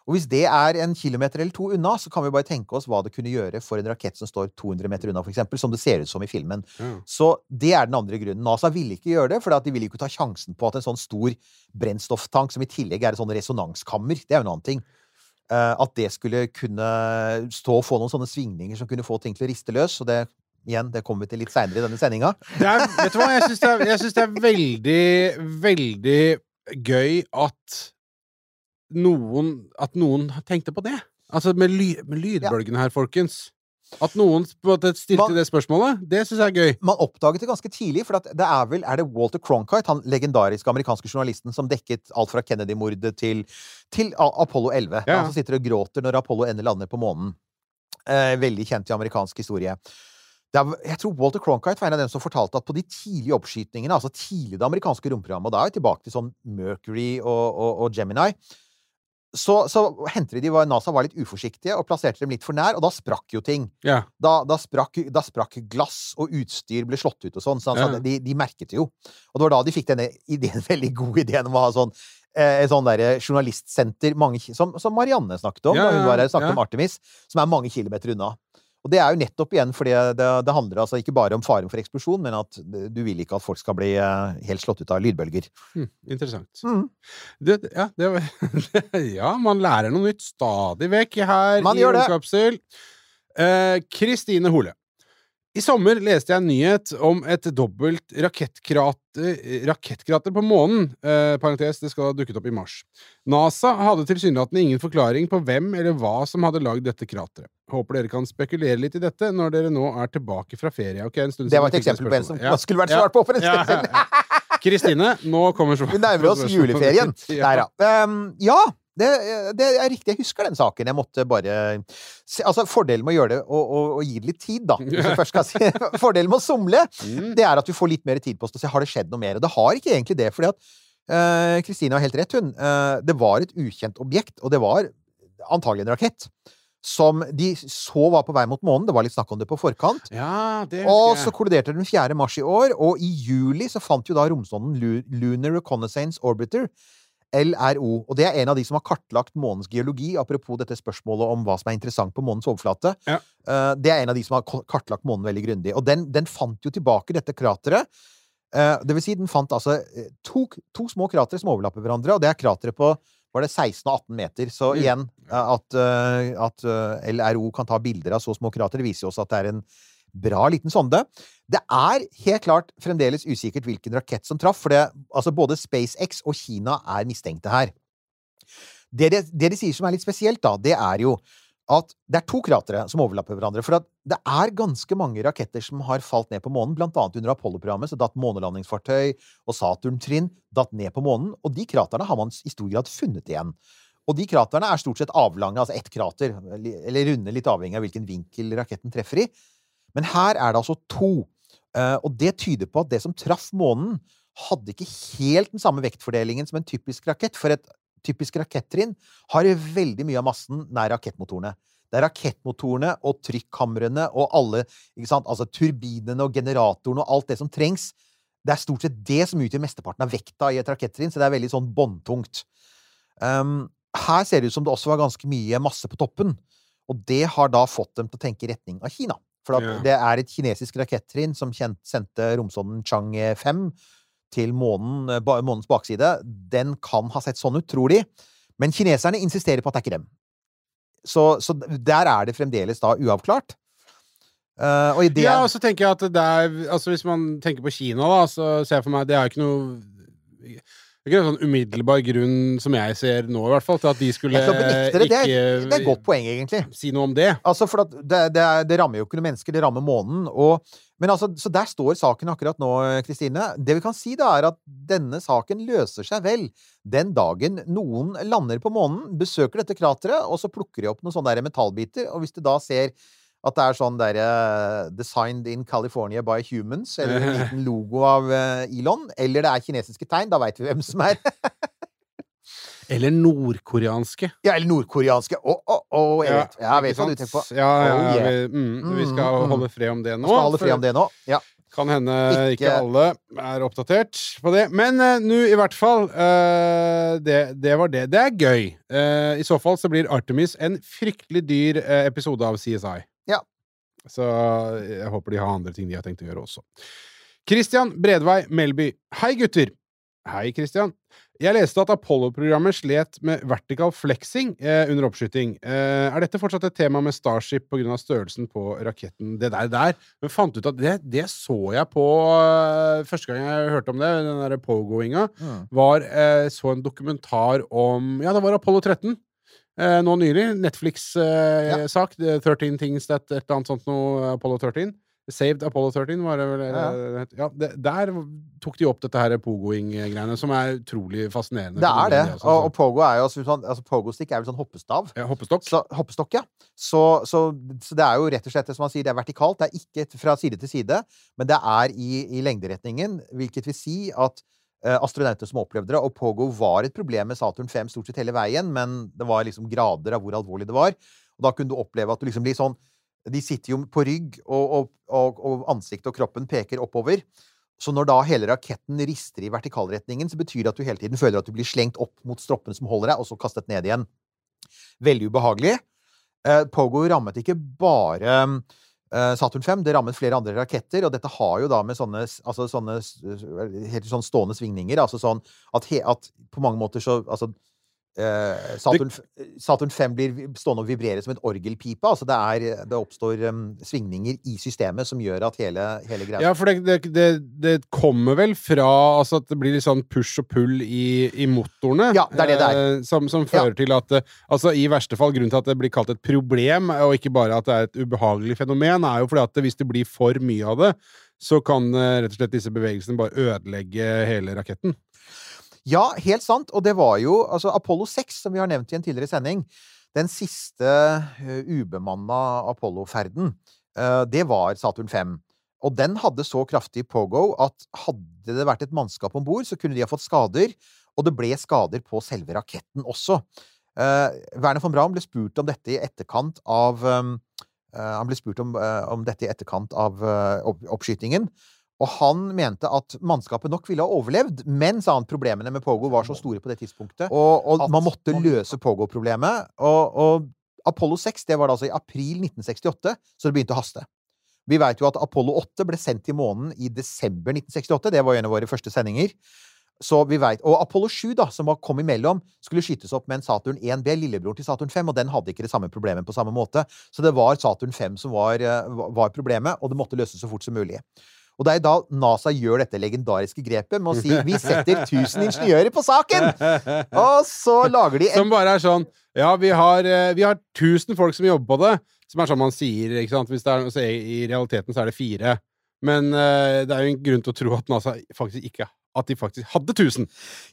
Og hvis det er en kilometer eller to unna, så kan vi bare tenke oss hva det kunne gjøre for en rakett som står 200 meter unna, for eksempel, som det ser ut som i filmen. Mm. Så det er den andre grunnen. NASA ville ikke gjøre det, for de ville ikke ta sjansen på at en sånn stor brennstofftank, som i tillegg er et sånn resonanskammer, det er jo en annen ting, at det skulle kunne stå og få noen sånne svingninger som kunne få ting til å riste løs. Og det, igjen, det kommer vi til litt seinere i denne sendinga. Vet du hva, jeg syns det, det er veldig, veldig gøy at noen At noen tenkte på det. Altså med, ly, med lydbølgene her, folkens. At noen stilte Man- det spørsmålet, det syns jeg er gøy. Man oppdaget det ganske tidlig, for at det er vel er det Walter Cronkite, han legendariske amerikanske journalisten som dekket alt fra Kennedy-mordet til, til Apollo 11. Ja. Han som sitter og gråter når Apollo 11 lander på månen. Eh, veldig kjent i amerikansk historie. Er, jeg tror Walter Cronkite var en av dem som fortalte at på de tidlige oppskytningene, altså tidlig det amerikanske romprogrammet, og da er vi tilbake til sånn Mercury og, og, og Gemini, så, så henter de var, NASA var litt uforsiktige og plasserte dem litt for nær, og da sprakk jo ting. Ja. Da, da, sprakk, da sprakk glass, og utstyr ble slått ut og sånn. Så han Ja. de, de merket det jo. Og det var da de fikk denne ideen, veldig gode ideen om å ha sånn eh, et sånn der journalistsenter mange, som, som Marianne snakket om Ja, da hun var her, snakket om Artemis, som er mange kilometer unna. Og det er jo nettopp igjen fordi det, det handler altså ikke bare om faren for eksplosjon, men at du vil ikke at folk skal bli eh, helt slått ut av lydbølger. Mm, interessant. Mm. Det, ja, det ja, man lærer noe nytt stadig vekk her Man i Kristine Eh, Kristine Hole. I sommer leste jeg en nyhet om et dobbelt rakettkrater, rakettkrater på månen. Eh, parentes, det skal ha dukket opp i mars. NASA hadde tilsynelatende ingen forklaring på hvem eller hva som hadde lagd dette krateret. Håper dere kan spekulere litt i dette når dere nå er tilbake fra ferie. Okay, en stund Det var et eksempel på en som. Ja. skulle vært svart på for en stund ja. Kristine, nå kommer Vi nærmer oss juleferien. Ja. Der, ja. Um, ja, det, det er riktig. Jeg husker den saken. Jeg måtte bare Altså, fordelen med å gjøre det og, og, og gi det litt tid, da Hvis du først skal si Fordelen med å somle, Mm. det er at du får litt mer tid på å se har det skjedd noe mer. Og det har ikke egentlig det, fordi at Kristine uh, har helt rett, hun. Uh, det var et ukjent objekt, og det var antagelig en rakett. Som de så var på vei mot månen. Det var litt snakk om det på forkant. Ja, det Og så kolliderte den 4. mars i år, og i juli så fant jo da romsonden Lunar Reconnaissance Orbiter, LRO. Og det er en av de som har kartlagt månens geologi, apropos dette spørsmålet om hva som er interessant på månens overflate. Ja. Eh, det er en av de som har kartlagt månen veldig grundig. Og den, den fant jo tilbake dette krateret. Eh, det vil si, den fant altså eh, to, to små kratre som overlapper hverandre, og det er krateret på var det 16 og 18 meter. Så Mm. igjen, at, at LRO kan ta bilder av så små krater, viser jo også at det er en bra liten sonde. Det er helt klart fremdeles usikkert hvilken rakett som traff, for det, altså både SpaceX og Kina er mistenkte her. Det de, det de sier som er litt spesielt, da, det er jo at det er to kratre som overlapper hverandre. For at det er ganske mange raketter som har falt ned på månen, blant annet under Apollo-programmet, så datt månelandingsfartøy og Saturn-trinn datt ned på månen, og de kraterne har man i stor grad funnet igjen. Og de kraterne er stort sett avlange, altså ett krater, eller runde, litt avhengig av hvilken vinkel raketten treffer i. Men her er det altså to. Eh, og det tyder på at det som traff månen, hadde ikke helt den samme vektfordelingen som en typisk rakett. For et typisk rakettrinn har veldig mye av massen nær rakettmotorene. Det er rakettmotorene og trykkamrene og alle ikke sant? Altså turbinene og generatorene og alt det som trengs. Det er stort sett det som utgjør mesteparten av vekta i et rakettrinn, så det er veldig sånn båndtungt. Um, her ser det ut som det også var ganske mye masse på toppen, og det har da fått dem til å tenke i retning av Kina. For Ja. det er et kinesisk rakettrinn som kjent, sendte romsonden Chang 5 til månen, eh, månens bakside. Den kan ha sett sånn ut, tror de. Men kineserne insisterer på at det er ikke dem. Så, så der er det fremdeles da uavklart. Uh, og ideen... Ja, og så tenker jeg at det er Altså, hvis man tenker på Kina, da, så ser jeg for meg Det er jo ikke noe Det er ikke en sånn umiddelbar grunn, som jeg ser nå, i hvert fall, til at de skulle skal det. Det er, ikke det er et godt poeng, egentlig. si noe om det. Altså, for at det, det, det rammer jo ikke noen mennesker, det rammer månen. Og, men altså, så der står saken akkurat nå, Kristine. Det vi kan si, da, er at denne saken løser seg vel den dagen noen lander på månen, besøker dette krateret, og så plukker de opp noen sånne der metallbiter, og hvis du da ser at det er sånn derre 'Designed in California by humans', eller en liten logo av uh, Elon, eller det er kinesiske tegn, da veit vi hvem som er. Eller nordkoreanske. Ja, eller nordkoreanske. Å, å, å, jeg vet, jeg vet hva du tenker på. Ja, ja, Oh, yeah. vi, mm, vi skal Mm, mm. holde fred om det nå. Vi skal holde fred om det nå. Ja. Kan hende ikke, Ikke- alle er oppdatert på det. Men uh, nå, i hvert fall. uh, det, det var det. Det er gøy. Uh, I så fall så blir Artemis en fryktelig dyr eh, episode av CSI. Ja. Så jeg håper de har andre ting de har tenkt å gjøre også. Christian Bredvei Melby. Hei, gutter. Hei, Christian. Jeg leste at Apollo-programmet slet med vertical flexing eh, under oppskyting. Eh, er dette fortsatt et tema med Starship pga. størrelsen på raketten? Det der, der Men fant ut at det, det så jeg på eh, Første gang jeg hørte om det, den derre pogoinga, Mm. var eh, så en dokumentar om Ja, det var Apollo 13. Eh, nå nylig. Netflix-sak. 13 Things That Et eller annet sånt noe. Apollo 13. Saved Apollo 13, var det vel? Ja. Ja, det, der tok de opp dette her pogoing-greiene, som er utrolig fascinerende. Det er det. altså. Og, og pogo er jo sånn altså Pogo-stick er vel sånn hoppestav. Ja, hoppestokk. Så, hoppestokk, ja. Så, så, så det er jo rett og slett det som man sier, det er vertikalt. Det er ikke fra side til side, men det er i, i lengderetningen, hvilket vil si at eh, astronauter som opplevde det, og Pogo var et problem med Saturn 5 stort sett hele veien, men det var liksom grader av hvor alvorlig det var. Og da kunne du oppleve at du liksom blir sånn De sitter jo på rygg, og, og, og, ansiktet og kroppen peker oppover. Så når da hele raketten rister i vertikalretningen, så betyr det at du hele tiden føler at du blir slengt opp mot stroppene som holder deg, og så kastet ned igjen. Veldig ubehagelig. Eh, Pogo rammet ikke bare eh, Saturn 5, det rammet flere andre raketter, og dette har jo da med sånne, altså sånne helt sånn stående svingninger, altså sånn at, he, at på mange måter så altså, eh, Saturn, Saturn 5 blir stående og vibrere som et orgelpipe. Altså det, er, det oppstår um, svingninger i systemet som gjør at hele, hele greia Ja, for det, det, det, det kommer vel fra altså at det blir litt sånn push og pull i, i motorene. Ja, det er det det er. eh, som, som fører til at eh, Altså, i verste fall, grunnen til at det blir kalt et problem, og ikke bare at det er et ubehagelig fenomen, er jo fordi at hvis det blir for mye av det, så kan eh, rett og slett disse bevegelsene bare ødelegge hele raketten. Ja, helt sant. Og det var jo altså Apollo 6, som vi har nevnt i en tidligere sending. Den siste uh, ubemanna Apollo-ferden, uh, det var Saturn 5. Og den hadde så kraftig pogo at hadde det vært et mannskap om bord, så kunne de ha fått skader. Og det ble skader på selve raketten også. Uh, Werner von Braun ble spurt om dette i etterkant av um, Han ble spurt om, om dette i etterkant av opp, oppskytingen. Og han mente at mannskapet nok ville ha overlevd, men sa han problemene med Pogo var så store på det tidspunktet, og, og man måtte løse Pogo-problemet. Og, og Apollo 6 det var da altså i april 1968, så det begynte å haste. Vi veit jo at Apollo 8 ble sendt til månen i desember 1968. Det var en av våre første sendinger. Så vi vet, Og Apollo 7, da, som var- kom imellom, skulle skytes opp med en Saturn 1B, lillebror til Saturn 5, og den hadde ikke det samme problemet på samme måte. Så det var Saturn 5 som var, eh, var problemet, og det måtte løses så fort som mulig. Og det er da NASA gjør dette legendariske grepet med å si 'vi setter 1000 ingeniører på saken'! Og så lager de en Som bare er sånn Ja, vi har, eh, vi har 1000 folk som jobber på det. Som er sånn man sier, ikke sant. Hvis det er, så i i realiteten så er det fire. Men uh, det er jo en grunn til å tro at NASA faktisk ikke At de faktisk hadde 1000.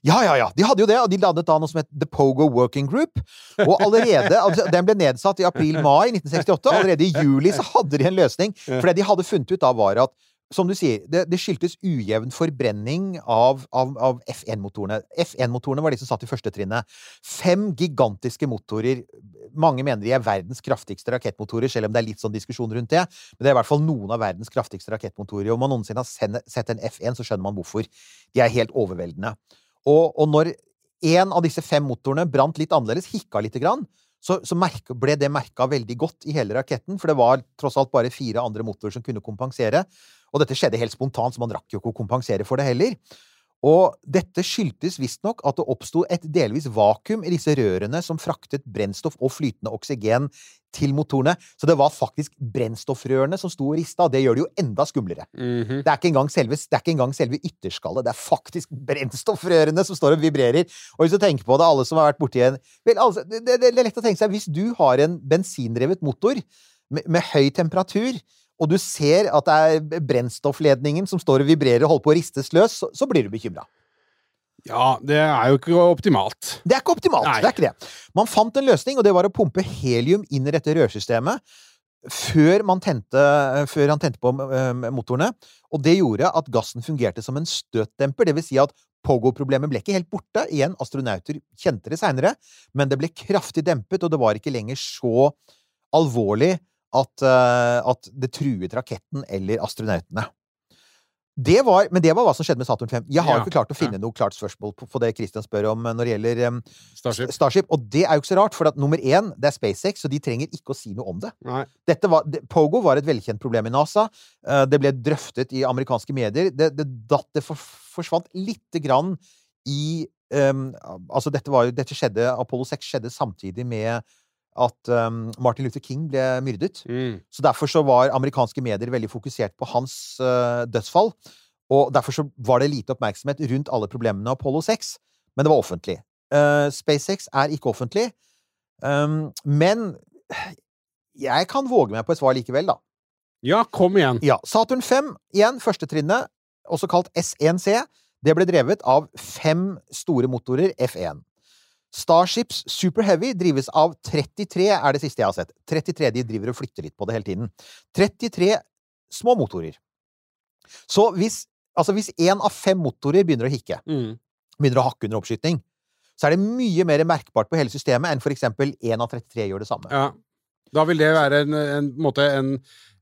Ja, ja, ja. De hadde jo det, og de ladet da noe som het The Pogo Working Group. Og allerede, altså, Den ble nedsatt i april-mai 1968. Allerede i juli så hadde de en løsning. For det de hadde funnet ut da, var at som du sier, det, det skyldtes ujevn forbrenning av, av, av F1-motorene. F1-motorene var de som satt i første trinnet. Fem gigantiske motorer. Mange mener de er verdens kraftigste rakettmotorer, selv om det er litt sånn diskusjon rundt det. Men det er i hvert fall noen av verdens kraftigste rakettmotorer. Og om man noensinne har sett en F1, så skjønner man hvorfor. De er helt overveldende. Og, og når en av disse fem motorene brant litt annerledes, hikka lite grann, så, så merke, ble det merka veldig godt i hele raketten, for det var tross alt bare fire andre motorer som kunne kompensere. Og dette skjedde helt spontant, så man rakk jo ikke å kompensere for det heller. Og dette skyldtes visstnok at det oppsto et delvis vakuum i disse rørene som fraktet brennstoff og flytende oksygen til motorene. Så det var faktisk brennstoffrørene som sto og rista, og det gjør det jo enda skumlere. Mhm. Det er ikke engang selve, det er ikke engang selve ytterskallet, det er faktisk brennstoffrørene som står og vibrerer. Og hvis du tenker på det, alle som har vært borti en Vel, altså, det, det, det er lett å tenke seg, hvis du har en bensindrevet motor med, med høy temperatur, og du ser at det er brennstoffledningen som står og vibrerer og holder på å ristes løs, så, så blir du bekymra. Ja, det er jo ikke optimalt. Det er ikke optimalt. Nei. det er ikke det. Man fant en løsning, og det var å pumpe helium inn i dette rørsystemet før, man tente, før han tente på eh, motorene. Og det gjorde at gassen fungerte som en støtdemper. Det vil si at Pogo-problemet ble ikke helt borte. Igjen, astronauter kjente det seinere, men det ble kraftig dempet, og det var ikke lenger så alvorlig at, eh, at det truet raketten eller astronautene. Det var, men det var hva som skjedde med Saturn 5. Jeg har Ja, ikke klart å finne noe klart spørsmål på, på det Christian spør om eh, når det gjelder um, Starship. Starship. Og det er jo ikke så rart, for at nummer én, det er SpaceX, så de trenger ikke å si noe om det. Dette var, det, Pogo var et velkjent problem i NASA. Uh, det ble drøftet i amerikanske medier. Det, det, det, det for, forsvant lite grann i um, Altså, dette, var jo, dette skjedde Apollo 6 skjedde samtidig med at um, Martin Luther King ble myrdet. Mm. Så derfor så var amerikanske medier veldig fokusert på hans uh, dødsfall. Og derfor så var det lite oppmerksomhet rundt alle problemene av Apollo 6. Men det var offentlig. Uh, SpaceX er ikke offentlig. Um, men jeg kan våge meg på et svar likevel, da. Ja, kom igjen. Ja, Saturn 5, igjen, første trinnet, også kalt S1C, det ble drevet av fem store motorer F1. Starships Super Heavy drives av 33, er det siste jeg har sett. 33 de driver og flytter litt på det hele tiden. 33 små motorer. Så hvis, altså hvis én av fem motorer begynner å hikke, Mm. begynner å hakke under oppskyting, så er det mye mer merkbart på hele systemet enn for eksempel én av 33 gjør det samme. Ja. Da vil det være en, en, måte en,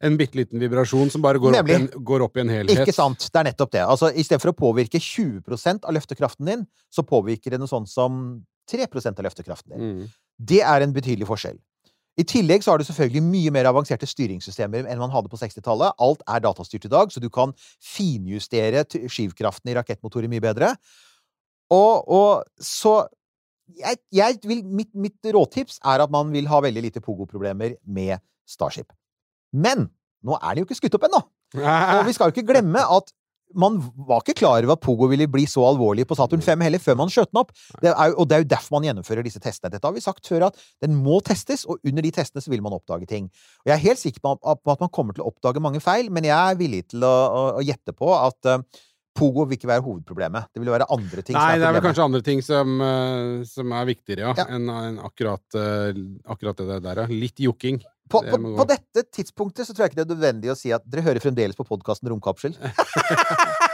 en bitte liten vibrasjon som bare går opp, i en, går opp i en helhet. Ikke sant? Det er nettopp det. Altså, I stedet for å påvirke 20% av løftekraften din, så påvirker det noe sånt som 3% av løftekraften din. Mm. Det er en betydelig forskjell. I tillegg så har du selvfølgelig mye mer avanserte styringssystemer enn man hadde på 60-tallet. Alt er datastyrt i dag, så du kan finjustere skivkraften skyvkraften i rakettmotorer mye bedre. Og, og så jeg, jeg vil, mitt, mitt råtips er at man vil ha veldig lite pogo-problemer med Starship. Men nå er det jo ikke skutt opp ennå! Og vi skal jo ikke glemme at man var ikke klar over at Pogo ville bli så alvorlig på Saturn 5 heller, før man skjøt den opp. Det er, og det er jo derfor man gjennomfører disse testene. Dette har vi sagt før, at den må testes, og under de testene så vil man oppdage ting. Og jeg er helt sikker på at man kommer til å oppdage mange feil, men jeg er villig til å, å, å gjette på at eh, Pogo vil ikke være hovedproblemet. Det vil være andre ting Nei, som er det er vel kanskje andre ting som, eh, som er viktigere, ja, Ja. enn en akkurat, eh, akkurat det der. Litt jokking. På, på, på dette tidspunktet så tror jeg ikke det er nødvendig å si at dere hører fremdeles på podkasten Romkapsel.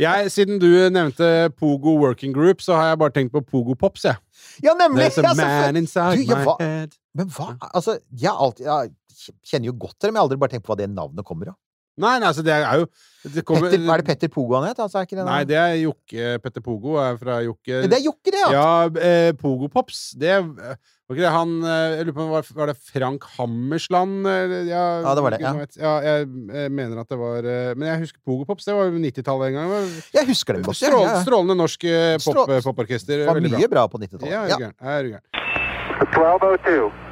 Jeg, siden du nevnte Pogo Working Group, så har jeg bare tenkt på Pogo Pops, jeg. Ja, nemlig! There's a man inside Du, ja, my head. Men hva Altså, jeg, alltid, jeg kjenner jo godt til det, men jeg har aldri bare tenkt på hva det navnet kommer av. Nei, nei, altså, det er jo det kommer, Petter, er det Petter Pogo han het? Altså, er ikke det Nei, det er Jokke Petter Pogo. Er fra Jokke det er Jokke, det, ja! Ja, eh, Pogo Pops. Det var ikke det han eh, Jeg lurer på om det var, det Frank Hammersland? Ja, Ja, det var det, ja. vet. ja jeg, jeg mener at det var eh, Men jeg husker Pogo Pops. Det var jo 90-tallet en gang. Var Jeg husker det godt. Strål, ja, ja. Strålende norsk eh, pop, poporkester. Det var mye bra. bra på 90-tallet. Ja, er du gæren. Er du gæren. 1202.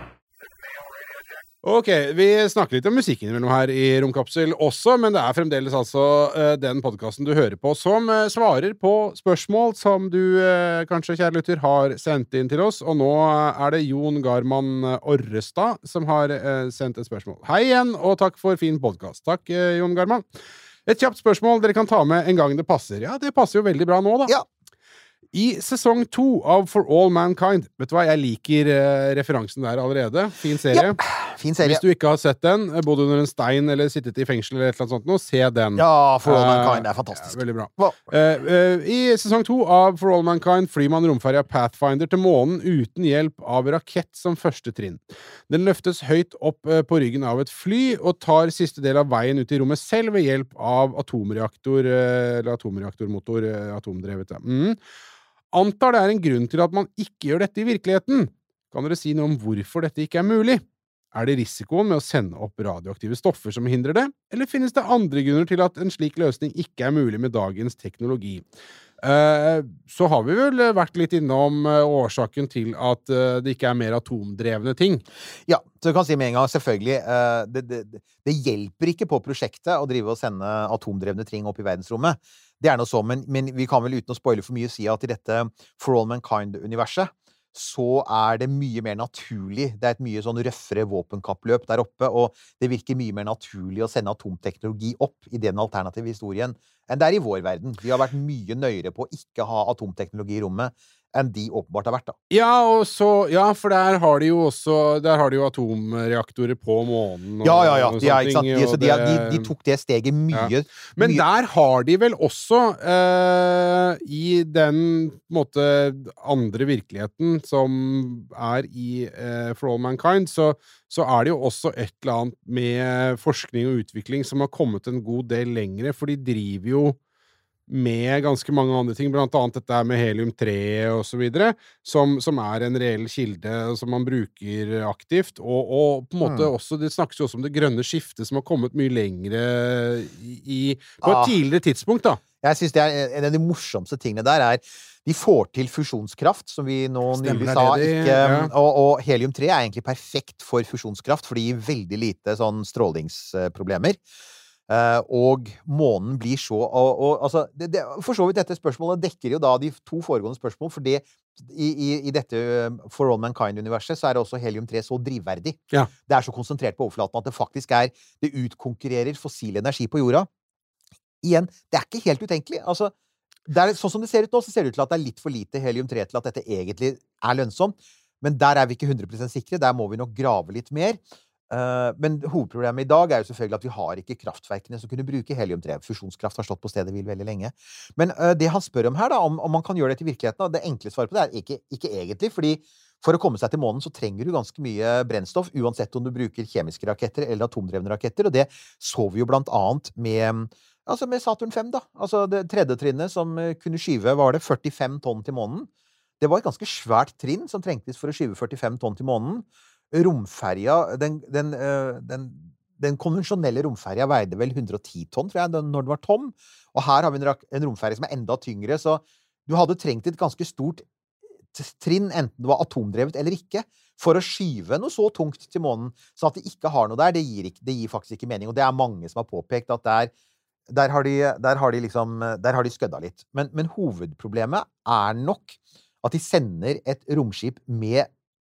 Ok, vi snakker litt om musikk innimellom her i Romkapsel også, men det er fremdeles altså uh, den podkasten du hører på som uh, svarer på spørsmål som du uh, kanskje, kjære lytter, har sendt inn til oss. Og nå er det Jon Garman eh, Orrestad som har sendt et spørsmål. Hei igjen, og takk for fin podkast. Takk, Jon Garman. Et kjapt spørsmål dere kan ta med en gang det passer. Ja, det passer jo veldig bra nå, da. Ja. I sesong to av For All Mankind Vet du hva, jeg liker eh, referansen der allerede. Fin serie. Fin serie. Hvis du ikke har sett den, eh, bodd under en stein eller sittet i fengsel eller et eller annet sånt, nå, se den. Ja, For All uh, Mankind er Ja, fantastisk. veldig bra. Wow. Uh, uh, I sesong to av For All Mankind flyr man romferja Pathfinder til månen uten hjelp av rakett som første trinn. Den løftes høyt opp eh, på ryggen av et fly og tar siste del av veien ut i rommet selv ved hjelp av atomreaktor eller atomreaktormotor, atomdrevet. Ja. Mm. Antar det er en grunn til at man ikke gjør dette i virkeligheten. Kan dere si noe om hvorfor dette ikke er mulig? Er det risikoen med å sende opp radioaktive stoffer som hindrer det, eller finnes det andre grunner til at en slik løsning ikke er mulig med dagens teknologi? Eh, så har vi vel vært litt innom eh, årsaken til at eh, det ikke er mer atomdrevne ting. Ja, så du kan si med en gang, selvfølgelig det, det- det hjelper ikke på prosjektet å drive og sende atomdrevne ting opp i verdensrommet. Det er noe så, men, men vi kan vel uten å spoile for mye si at i dette For All Mankind-universet så er det mye mer naturlig. Det er et mye sånn røffere våpenkappløp der oppe, og det virker mye mer naturlig å sende atomteknologi opp i den alternative historien enn det er i vår verden. Vi har vært mye nøyere på å ikke ha atomteknologi i rommet enn de åpenbart har vært, da. Ja, og så, ja, for der har de jo også Der har de jo atomreaktorer på månen. Og, Ja, ja, ja. De, er, ting, De, så de, er- de, tok det steget mye, Men mye der har de vel også, eh, i den måte andre virkeligheten som er i eh, For All Mankind, så, så er det jo også et eller annet med forskning og utvikling som har kommet en god del lengre, for de driver jo med ganske mange andre ting, blant annet dette med helium-3 og så videre, som, som er en reell kilde som man bruker aktivt, og, og på en måte Mm. også, det snakkes jo også om det grønne skiftet som har kommet mye lengre i, på et Ah. tidligere tidspunkt, da. Jeg synes det er En av de morsomste tingene der er de får til fusjonskraft, som vi nå nylig sa. det de- ikke, ja. og, og helium-3 er egentlig perfekt for fusjonskraft, for det gir veldig lite sånn strålingsproblemer. Eh, og månen blir så og, og, altså, det, det, For så vidt dette spørsmålet dekker jo da de to foregående spørsmål, for det i, i, i dette eh, For All Mankind-universet så er også helium-3 så drivverdig. Ja. Det er så konsentrert på overflaten at det faktisk er Det utkonkurrerer fossil energi på jorda. Igjen, det er ikke helt utenkelig. Altså, er, sånn som det ser ut nå, så ser det ut til at det er litt for lite helium-3 til at dette egentlig er lønnsomt. Men der er vi ikke 100 sikre. Der må vi nok grave litt mer. Eh, men hovedproblemet i dag er jo selvfølgelig at vi har ikke kraftverkene som kunne bruke helium-3. Fusjonskraft har stått på stedet hvil veldig lenge. Men eh, det han spør om her, da, om, om man kan gjøre det til virkeligheten, og det enkle svaret på det er ikke, ikke egentlig. fordi for å komme seg til månen så trenger du ganske mye brennstoff, uansett om du bruker kjemiske raketter eller atomdrevne raketter. Og det så vi jo blant annet med Altså med Saturn 5, da. Altså det tredje trinnet som eh, kunne skyve, var det 45 tonn til månen. Det var et ganske svært trinn som trengtes for å skyve 45 tonn til månen. Romferja, den, den, eh, den, den konvensjonelle romferja veide vel 110 tonn, tror jeg, når den var tom. Og her har vi en, romferje som er enda tyngre, så du hadde trengt et ganske stort trinn, enten det var atomdrevet eller ikke, for å skyve noe så tungt til månen. Så at det ikke har noe der, det gir, ikke, det gir faktisk ikke mening. Og det er mange som har påpekt at der, der, har, de, der har de liksom Der har de skødda litt. Men, men hovedproblemet er nok at de sender et romskip med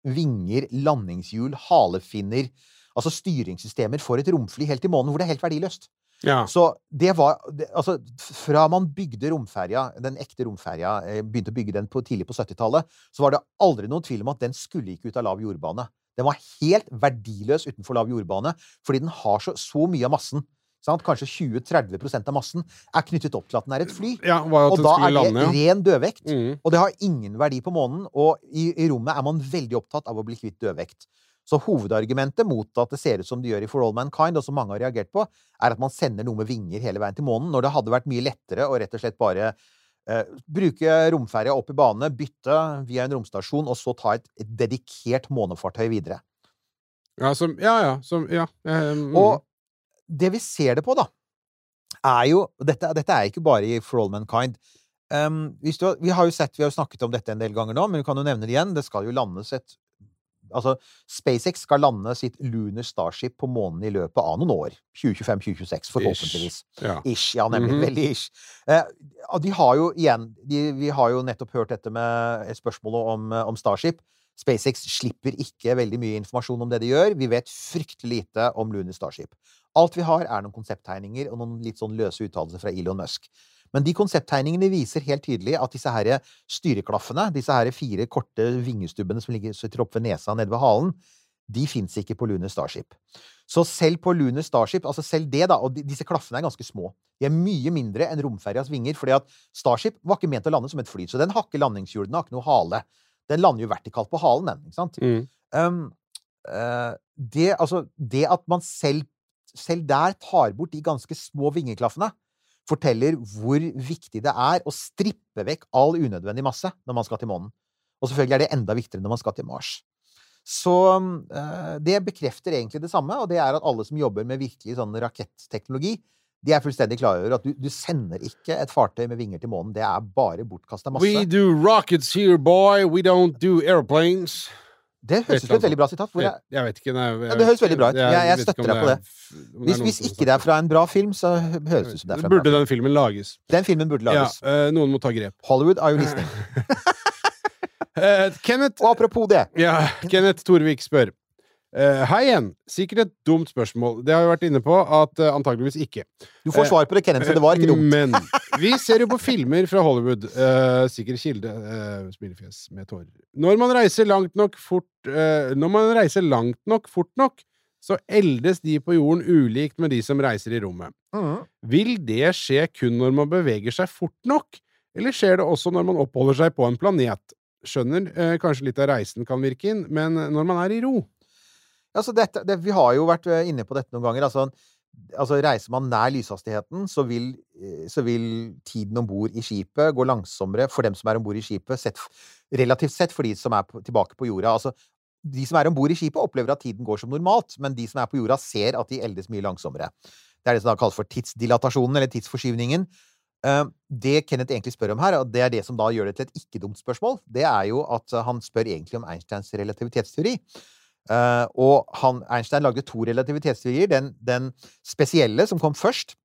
vinger, landingshjul, halefinner Altså styringssystemer for et romfly helt til månen, hvor det er helt verdiløst. Ja. Så det var Altså, fra man bygde romferja, den ekte romferja, eh, begynte å bygge den på, tidlig på 70-tallet, så var det aldri noen tvil om at den skulle ikke ut av lav jordbane. Den var helt verdiløs utenfor lav jordbane, fordi den har så, så mye av massen. Sant? Kanskje 20-30% av massen er knyttet opp til at den er et fly. ja Og da er det lande, ja. ren dødvekt. Mm. Og det har ingen verdi på månen, og i, i rommet er man veldig opptatt av å bli kvitt dødvekt. Så hovedargumentet mot at det ser ut som det gjør i For All Mankind, og som mange har reagert på, er at man sender noe med vinger hele veien til månen, når det hadde vært mye lettere å rett og slett bare eh, bruke romferja opp i bane, bytte via en romstasjon, og så ta et, et dedikert månefartøy videre. Ja, som, ja, ja, som, ja. mm. Og det vi ser det på, da, er jo Dette, dette er ikke bare i For All Mankind. Um, du, vi har jo sett, vi har jo snakket om dette en del ganger nå, men vi kan jo nevne det igjen. Det skal jo landes et Altså, SpaceX skal lande sitt Lunar Starship på månen i løpet av noen år. 2025-2026, forhåpentligvis. ja. Ish, ja, nemlig. Mhm. Veldig ish. Eh, de har jo igjen de, Vi har jo nettopp hørt dette med spørsmålet om, om Starship. SpaceX slipper ikke veldig mye informasjon om det de gjør. Vi vet fryktelig lite om Lunar Starship. Alt vi har, er noen konsepttegninger og noen litt sånn løse uttalelser fra Elon Musk. Men de konsepttegningene viser helt tydelig at disse her styreklaffene, disse her fire korte vingestubbene som ligger sitter oppe ved nesa nede ved halen, de fins ikke på Lunar Starship. Så selv på Lunar Starship, altså selv det, da, og disse klaffene er ganske små. De er mye mindre enn romferjas vinger, fordi at Starship var ikke ment å lande som et fly, så den har ikke landingshjul, den har ikke noe hale. Den lander jo vertikalt på halen, den, ikke sant? Mm. Um, uh, det, altså, det at man selv, selv der tar bort de ganske små vingeklaffene, forteller hvor viktig det er å strippe vekk all unødvendig masse når man skal til månen. Og selvfølgelig er det enda viktigere når man skal til Mars. Så eh, det bekrefter egentlig det samme, og det er at alle som jobber med virkelig sånn raketteknologi, de er fullstendig klar over at du, du sender ikke et fartøy med vinger til månen. Det er bare bortkasta masse. We do rockets here, boy. We don't do airplanes. Det høres ut som et veldig bra sitat. Hvor Jeg, jeg, vet ikke. Nei, jeg, Ja, det høres veldig bra ut. jeg Jeg- støtter deg på det hvis, hvis ikke det er fra en bra film, så høres det ut som det er fra en bra film. Burde den filmen lages? Den filmen burde lages. Ja, noen må ta grep. Hollywood are you listening? Eh, Kenneth Og apropos det. Ja, Kenneth Torvik spør Eh, hei igjen. Sikkert et dumt spørsmål. Det har vi vært inne på at uh, antageligvis ikke. Du får svar på det, Kenneth, så det var ikke dumt. Men vi ser jo på filmer fra Hollywood. Uh, sikkert kilde. Uh, smilefjes med tårer. Når man reiser langt nok fort uh, Når man reiser langt nok fort nok, så eldes de på jorden ulikt med de som reiser i rommet. Mm. Vil det skje kun når man beveger seg fort nok, eller skjer det også når man oppholder seg på en planet? Skjønner eh, kanskje litt av reisen kan virke inn, men når man er i ro Altså dette, det, vi har jo vært eh, inne på dette noen ganger. Altså, altså Reiser man nær lyshastigheten, så vil, eh, så vil tiden om bord i skipet gå langsommere for dem som er om bord i skipet, sett, relativt sett for de som er på, tilbake på jorda. Altså, de som er om bord i skipet, opplever at tiden går som normalt, men de som er på jorda, ser at de eldes mye langsommere. Det er det som da kalles for tidsdilatasjonen, eller tidsforskyvningen. Eh, Det Kenneth egentlig spør om her, og det er det som da gjør det til et ikke-dumt spørsmål, det er jo at han spør egentlig om Einsteins relativitetsteori. Eh, og han, Einstein lagde to relativitetsteorier. Den, den spesielle, som kom først,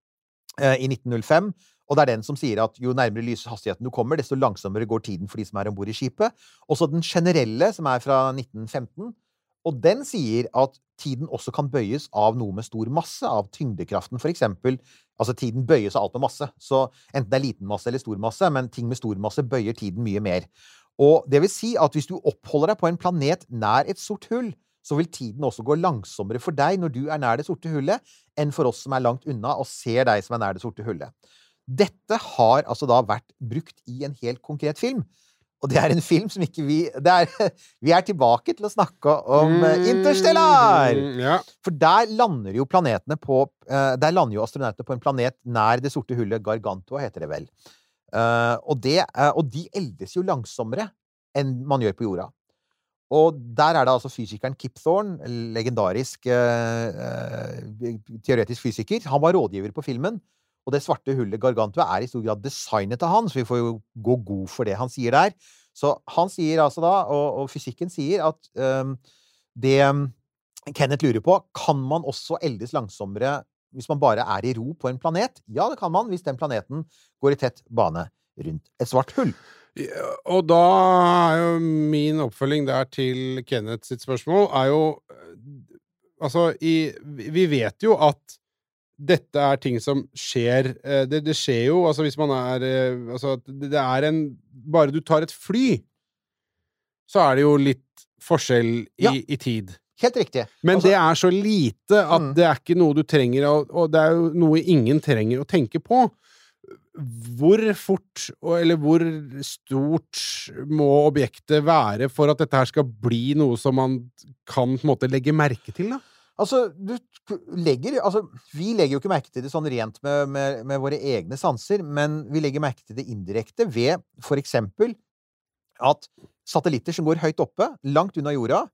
uh, i 1905. Og det er den som sier at jo nærmere lyshastigheten du kommer, desto langsommere går tiden for de som er om bord i skipet. Og så den generelle, som er fra 1915. Og den sier at tiden også kan bøyes av noe med stor masse, av tyngdekraften, for eksempel. Altså, tiden bøyes av alt med masse. Så enten det er liten masse eller stor masse, men ting med stor masse bøyer tiden mye mer. Og det vil si at hvis du oppholder deg på en planet nær et sort hull, så vil tiden også gå langsommere for deg når du er nær det sorte hullet, enn for oss som er langt unna og ser deg som er nær det sorte hullet. Dette har altså da vært brukt i en helt konkret film. Og det er en film som ikke vi det er, Vi er tilbake til å snakke om mm, Interstellar! Ja. For der lander jo planetene på eh, Der lander jo astronautene på en planet nær det sorte hullet Gargantua, heter det vel. Eh, og, det, eh, og de eldes jo langsommere enn man gjør på jorda. Og der er det altså fysikeren Kip Thorne, legendarisk eh, eh, teoretisk fysiker. Han var rådgiver på filmen. Og det svarte hullet Gargantua er i stor grad designet av han, så vi får jo gå god for det han sier der. Så han sier altså da, og, og fysikken sier, at øhm, det øhm, Kenneth lurer på, kan man også eldes langsommere hvis man bare er i ro på en planet? Ja, det kan man, hvis den planeten går i tett bane rundt et svart hull. Og da er jo min oppfølging der til Kenneth sitt spørsmål er jo eh, Altså, i Vi vet jo at dette er ting som skjer eh, Det, det skjer jo, altså hvis man er eh, Altså, det det er en Bare du tar et fly, så er det jo litt forskjell i, Ja. i tid. Helt riktig. Men Altså- det er så lite at Mm. det er ikke noe du trenger å Og det er jo noe ingen trenger å tenke på. Hvor fort, eller hvor stort må objektet være for at dette her skal bli noe som man kan på en måte legge merke til, da? Altså, du legger Altså, vi legger jo ikke merke til det sånn rent med, med, med våre egne sanser, men vi legger merke til det indirekte ved for eksempel at satellitter som går høyt oppe, langt unna jorda,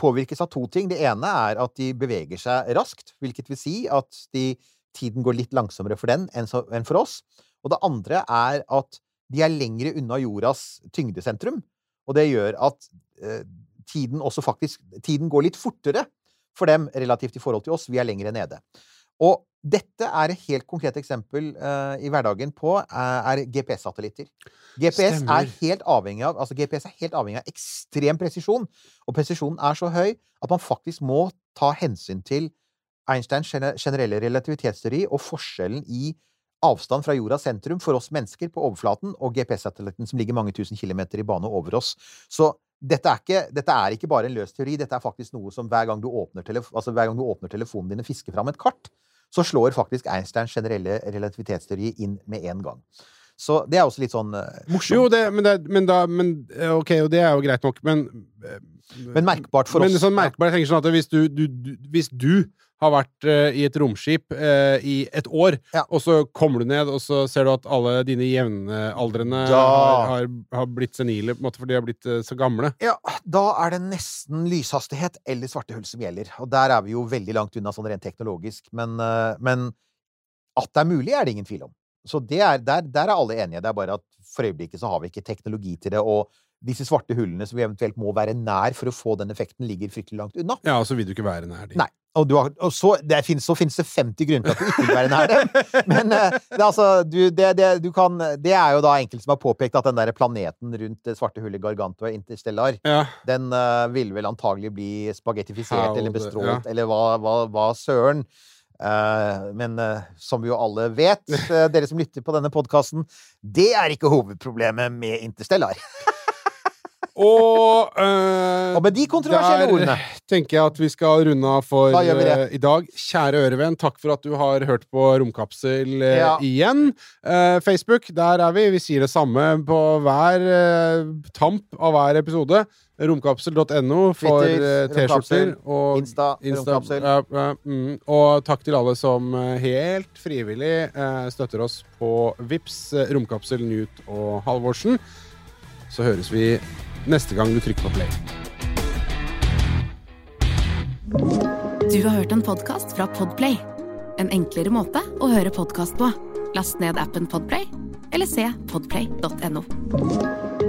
påvirkes av to ting. Det ene er at de beveger seg raskt, hvilket vil si at de, tiden går litt langsommere for den enn, for oss. Og det andre er at de er lengre unna jordas tyngdesentrum, og det gjør at eh, tiden også faktisk Tiden går litt fortere for dem relativt i forhold til oss. Vi er lengre nede. Og dette er et helt konkret eksempel uh, i hverdagen på eh, er GPS-satellitter. GPS Stemmer. er helt avhengig av altså GPS er helt avhengig av ekstrem presisjon. Og presisjonen er så høy at man faktisk må ta hensyn til Einsteins generelle relativitetsteori og forskjellen i avstand fra jordas sentrum for oss mennesker på overflaten og GPS-satellitten som ligger mange tusen kilometer i bane over oss. Så dette er, ikke, dette er ikke bare en løs teori, dette er faktisk noe som hver gang du åpner, telef altså gang du åpner telefonen din og fisker fram et kart, så slår faktisk Einsteins generelle relativitetsteori inn med en gang. Så det er også litt sånn uh, morsomt. Jo, det, men, det, men da men, eh, Ok, og det er jo greit nok, men uh, Men merkbart for men oss. sånn merkbart, jeg tenker sånn at hvis du, du, du, hvis du har vært uh, i et romskip uh, i et år, Ja. og så kommer du ned, og så ser du at alle dine jevnaldrende Da- har, har, blitt senile på en måte fordi de har blitt uh, så gamle. Ja, da er det nesten lyshastighet eller svarte hull som gjelder. Og der er vi jo veldig langt unna sånn rent teknologisk. Men, men at det er mulig, er det ingen tvil om. Så det er, der, der er alle enige. Det er bare at for øyeblikket så har vi ikke teknologi til det, og disse svarte hullene som vi eventuelt må være nær for å få den effekten, ligger fryktelig langt unna. Ja, og så vil du ikke være nær de. Nei. Og, du har, og så, det finnes, så finnes det 50 grunner til at du ikke vil være nær dem. Men eh, det, altså, du, det, det, du kan, det er jo da enkelte som har påpekt at den der planeten rundt det svarte hullet Gargantua Interstellar, Ja. den uh, ville vel antagelig bli spagettifisert eller bestrålt, ja. eller hva, hva, hva søren. Eh, men eh, som vi jo alle vet, eh, dere som lytter på denne podkasten, det er ikke hovedproblemet med Interstellar. Og, eh, Og med de kontroversielle ordene tenker jeg at vi skal runde av for Da eh, i dag. Kjære ørevenn, takk for at du har hørt på Romkapsel uh, Ja. igjen. Uh, Facebook, der er vi. Vi sier det samme på hver tamp av hver episode. Romkapsel.no for eh, T-skjorter. Og Insta, Romkapsel. ja, ja, mm. Og takk til alle som eh, helt frivillig eh, støtter oss på Vips, eh, Romkapsel, Newt og Halvorsen. Så høres vi neste gang du trykker på play. Du har hørt en podkast fra Podplay. En enklere måte å høre podkast på. Last ned appen Podplay, eller se podplay.no.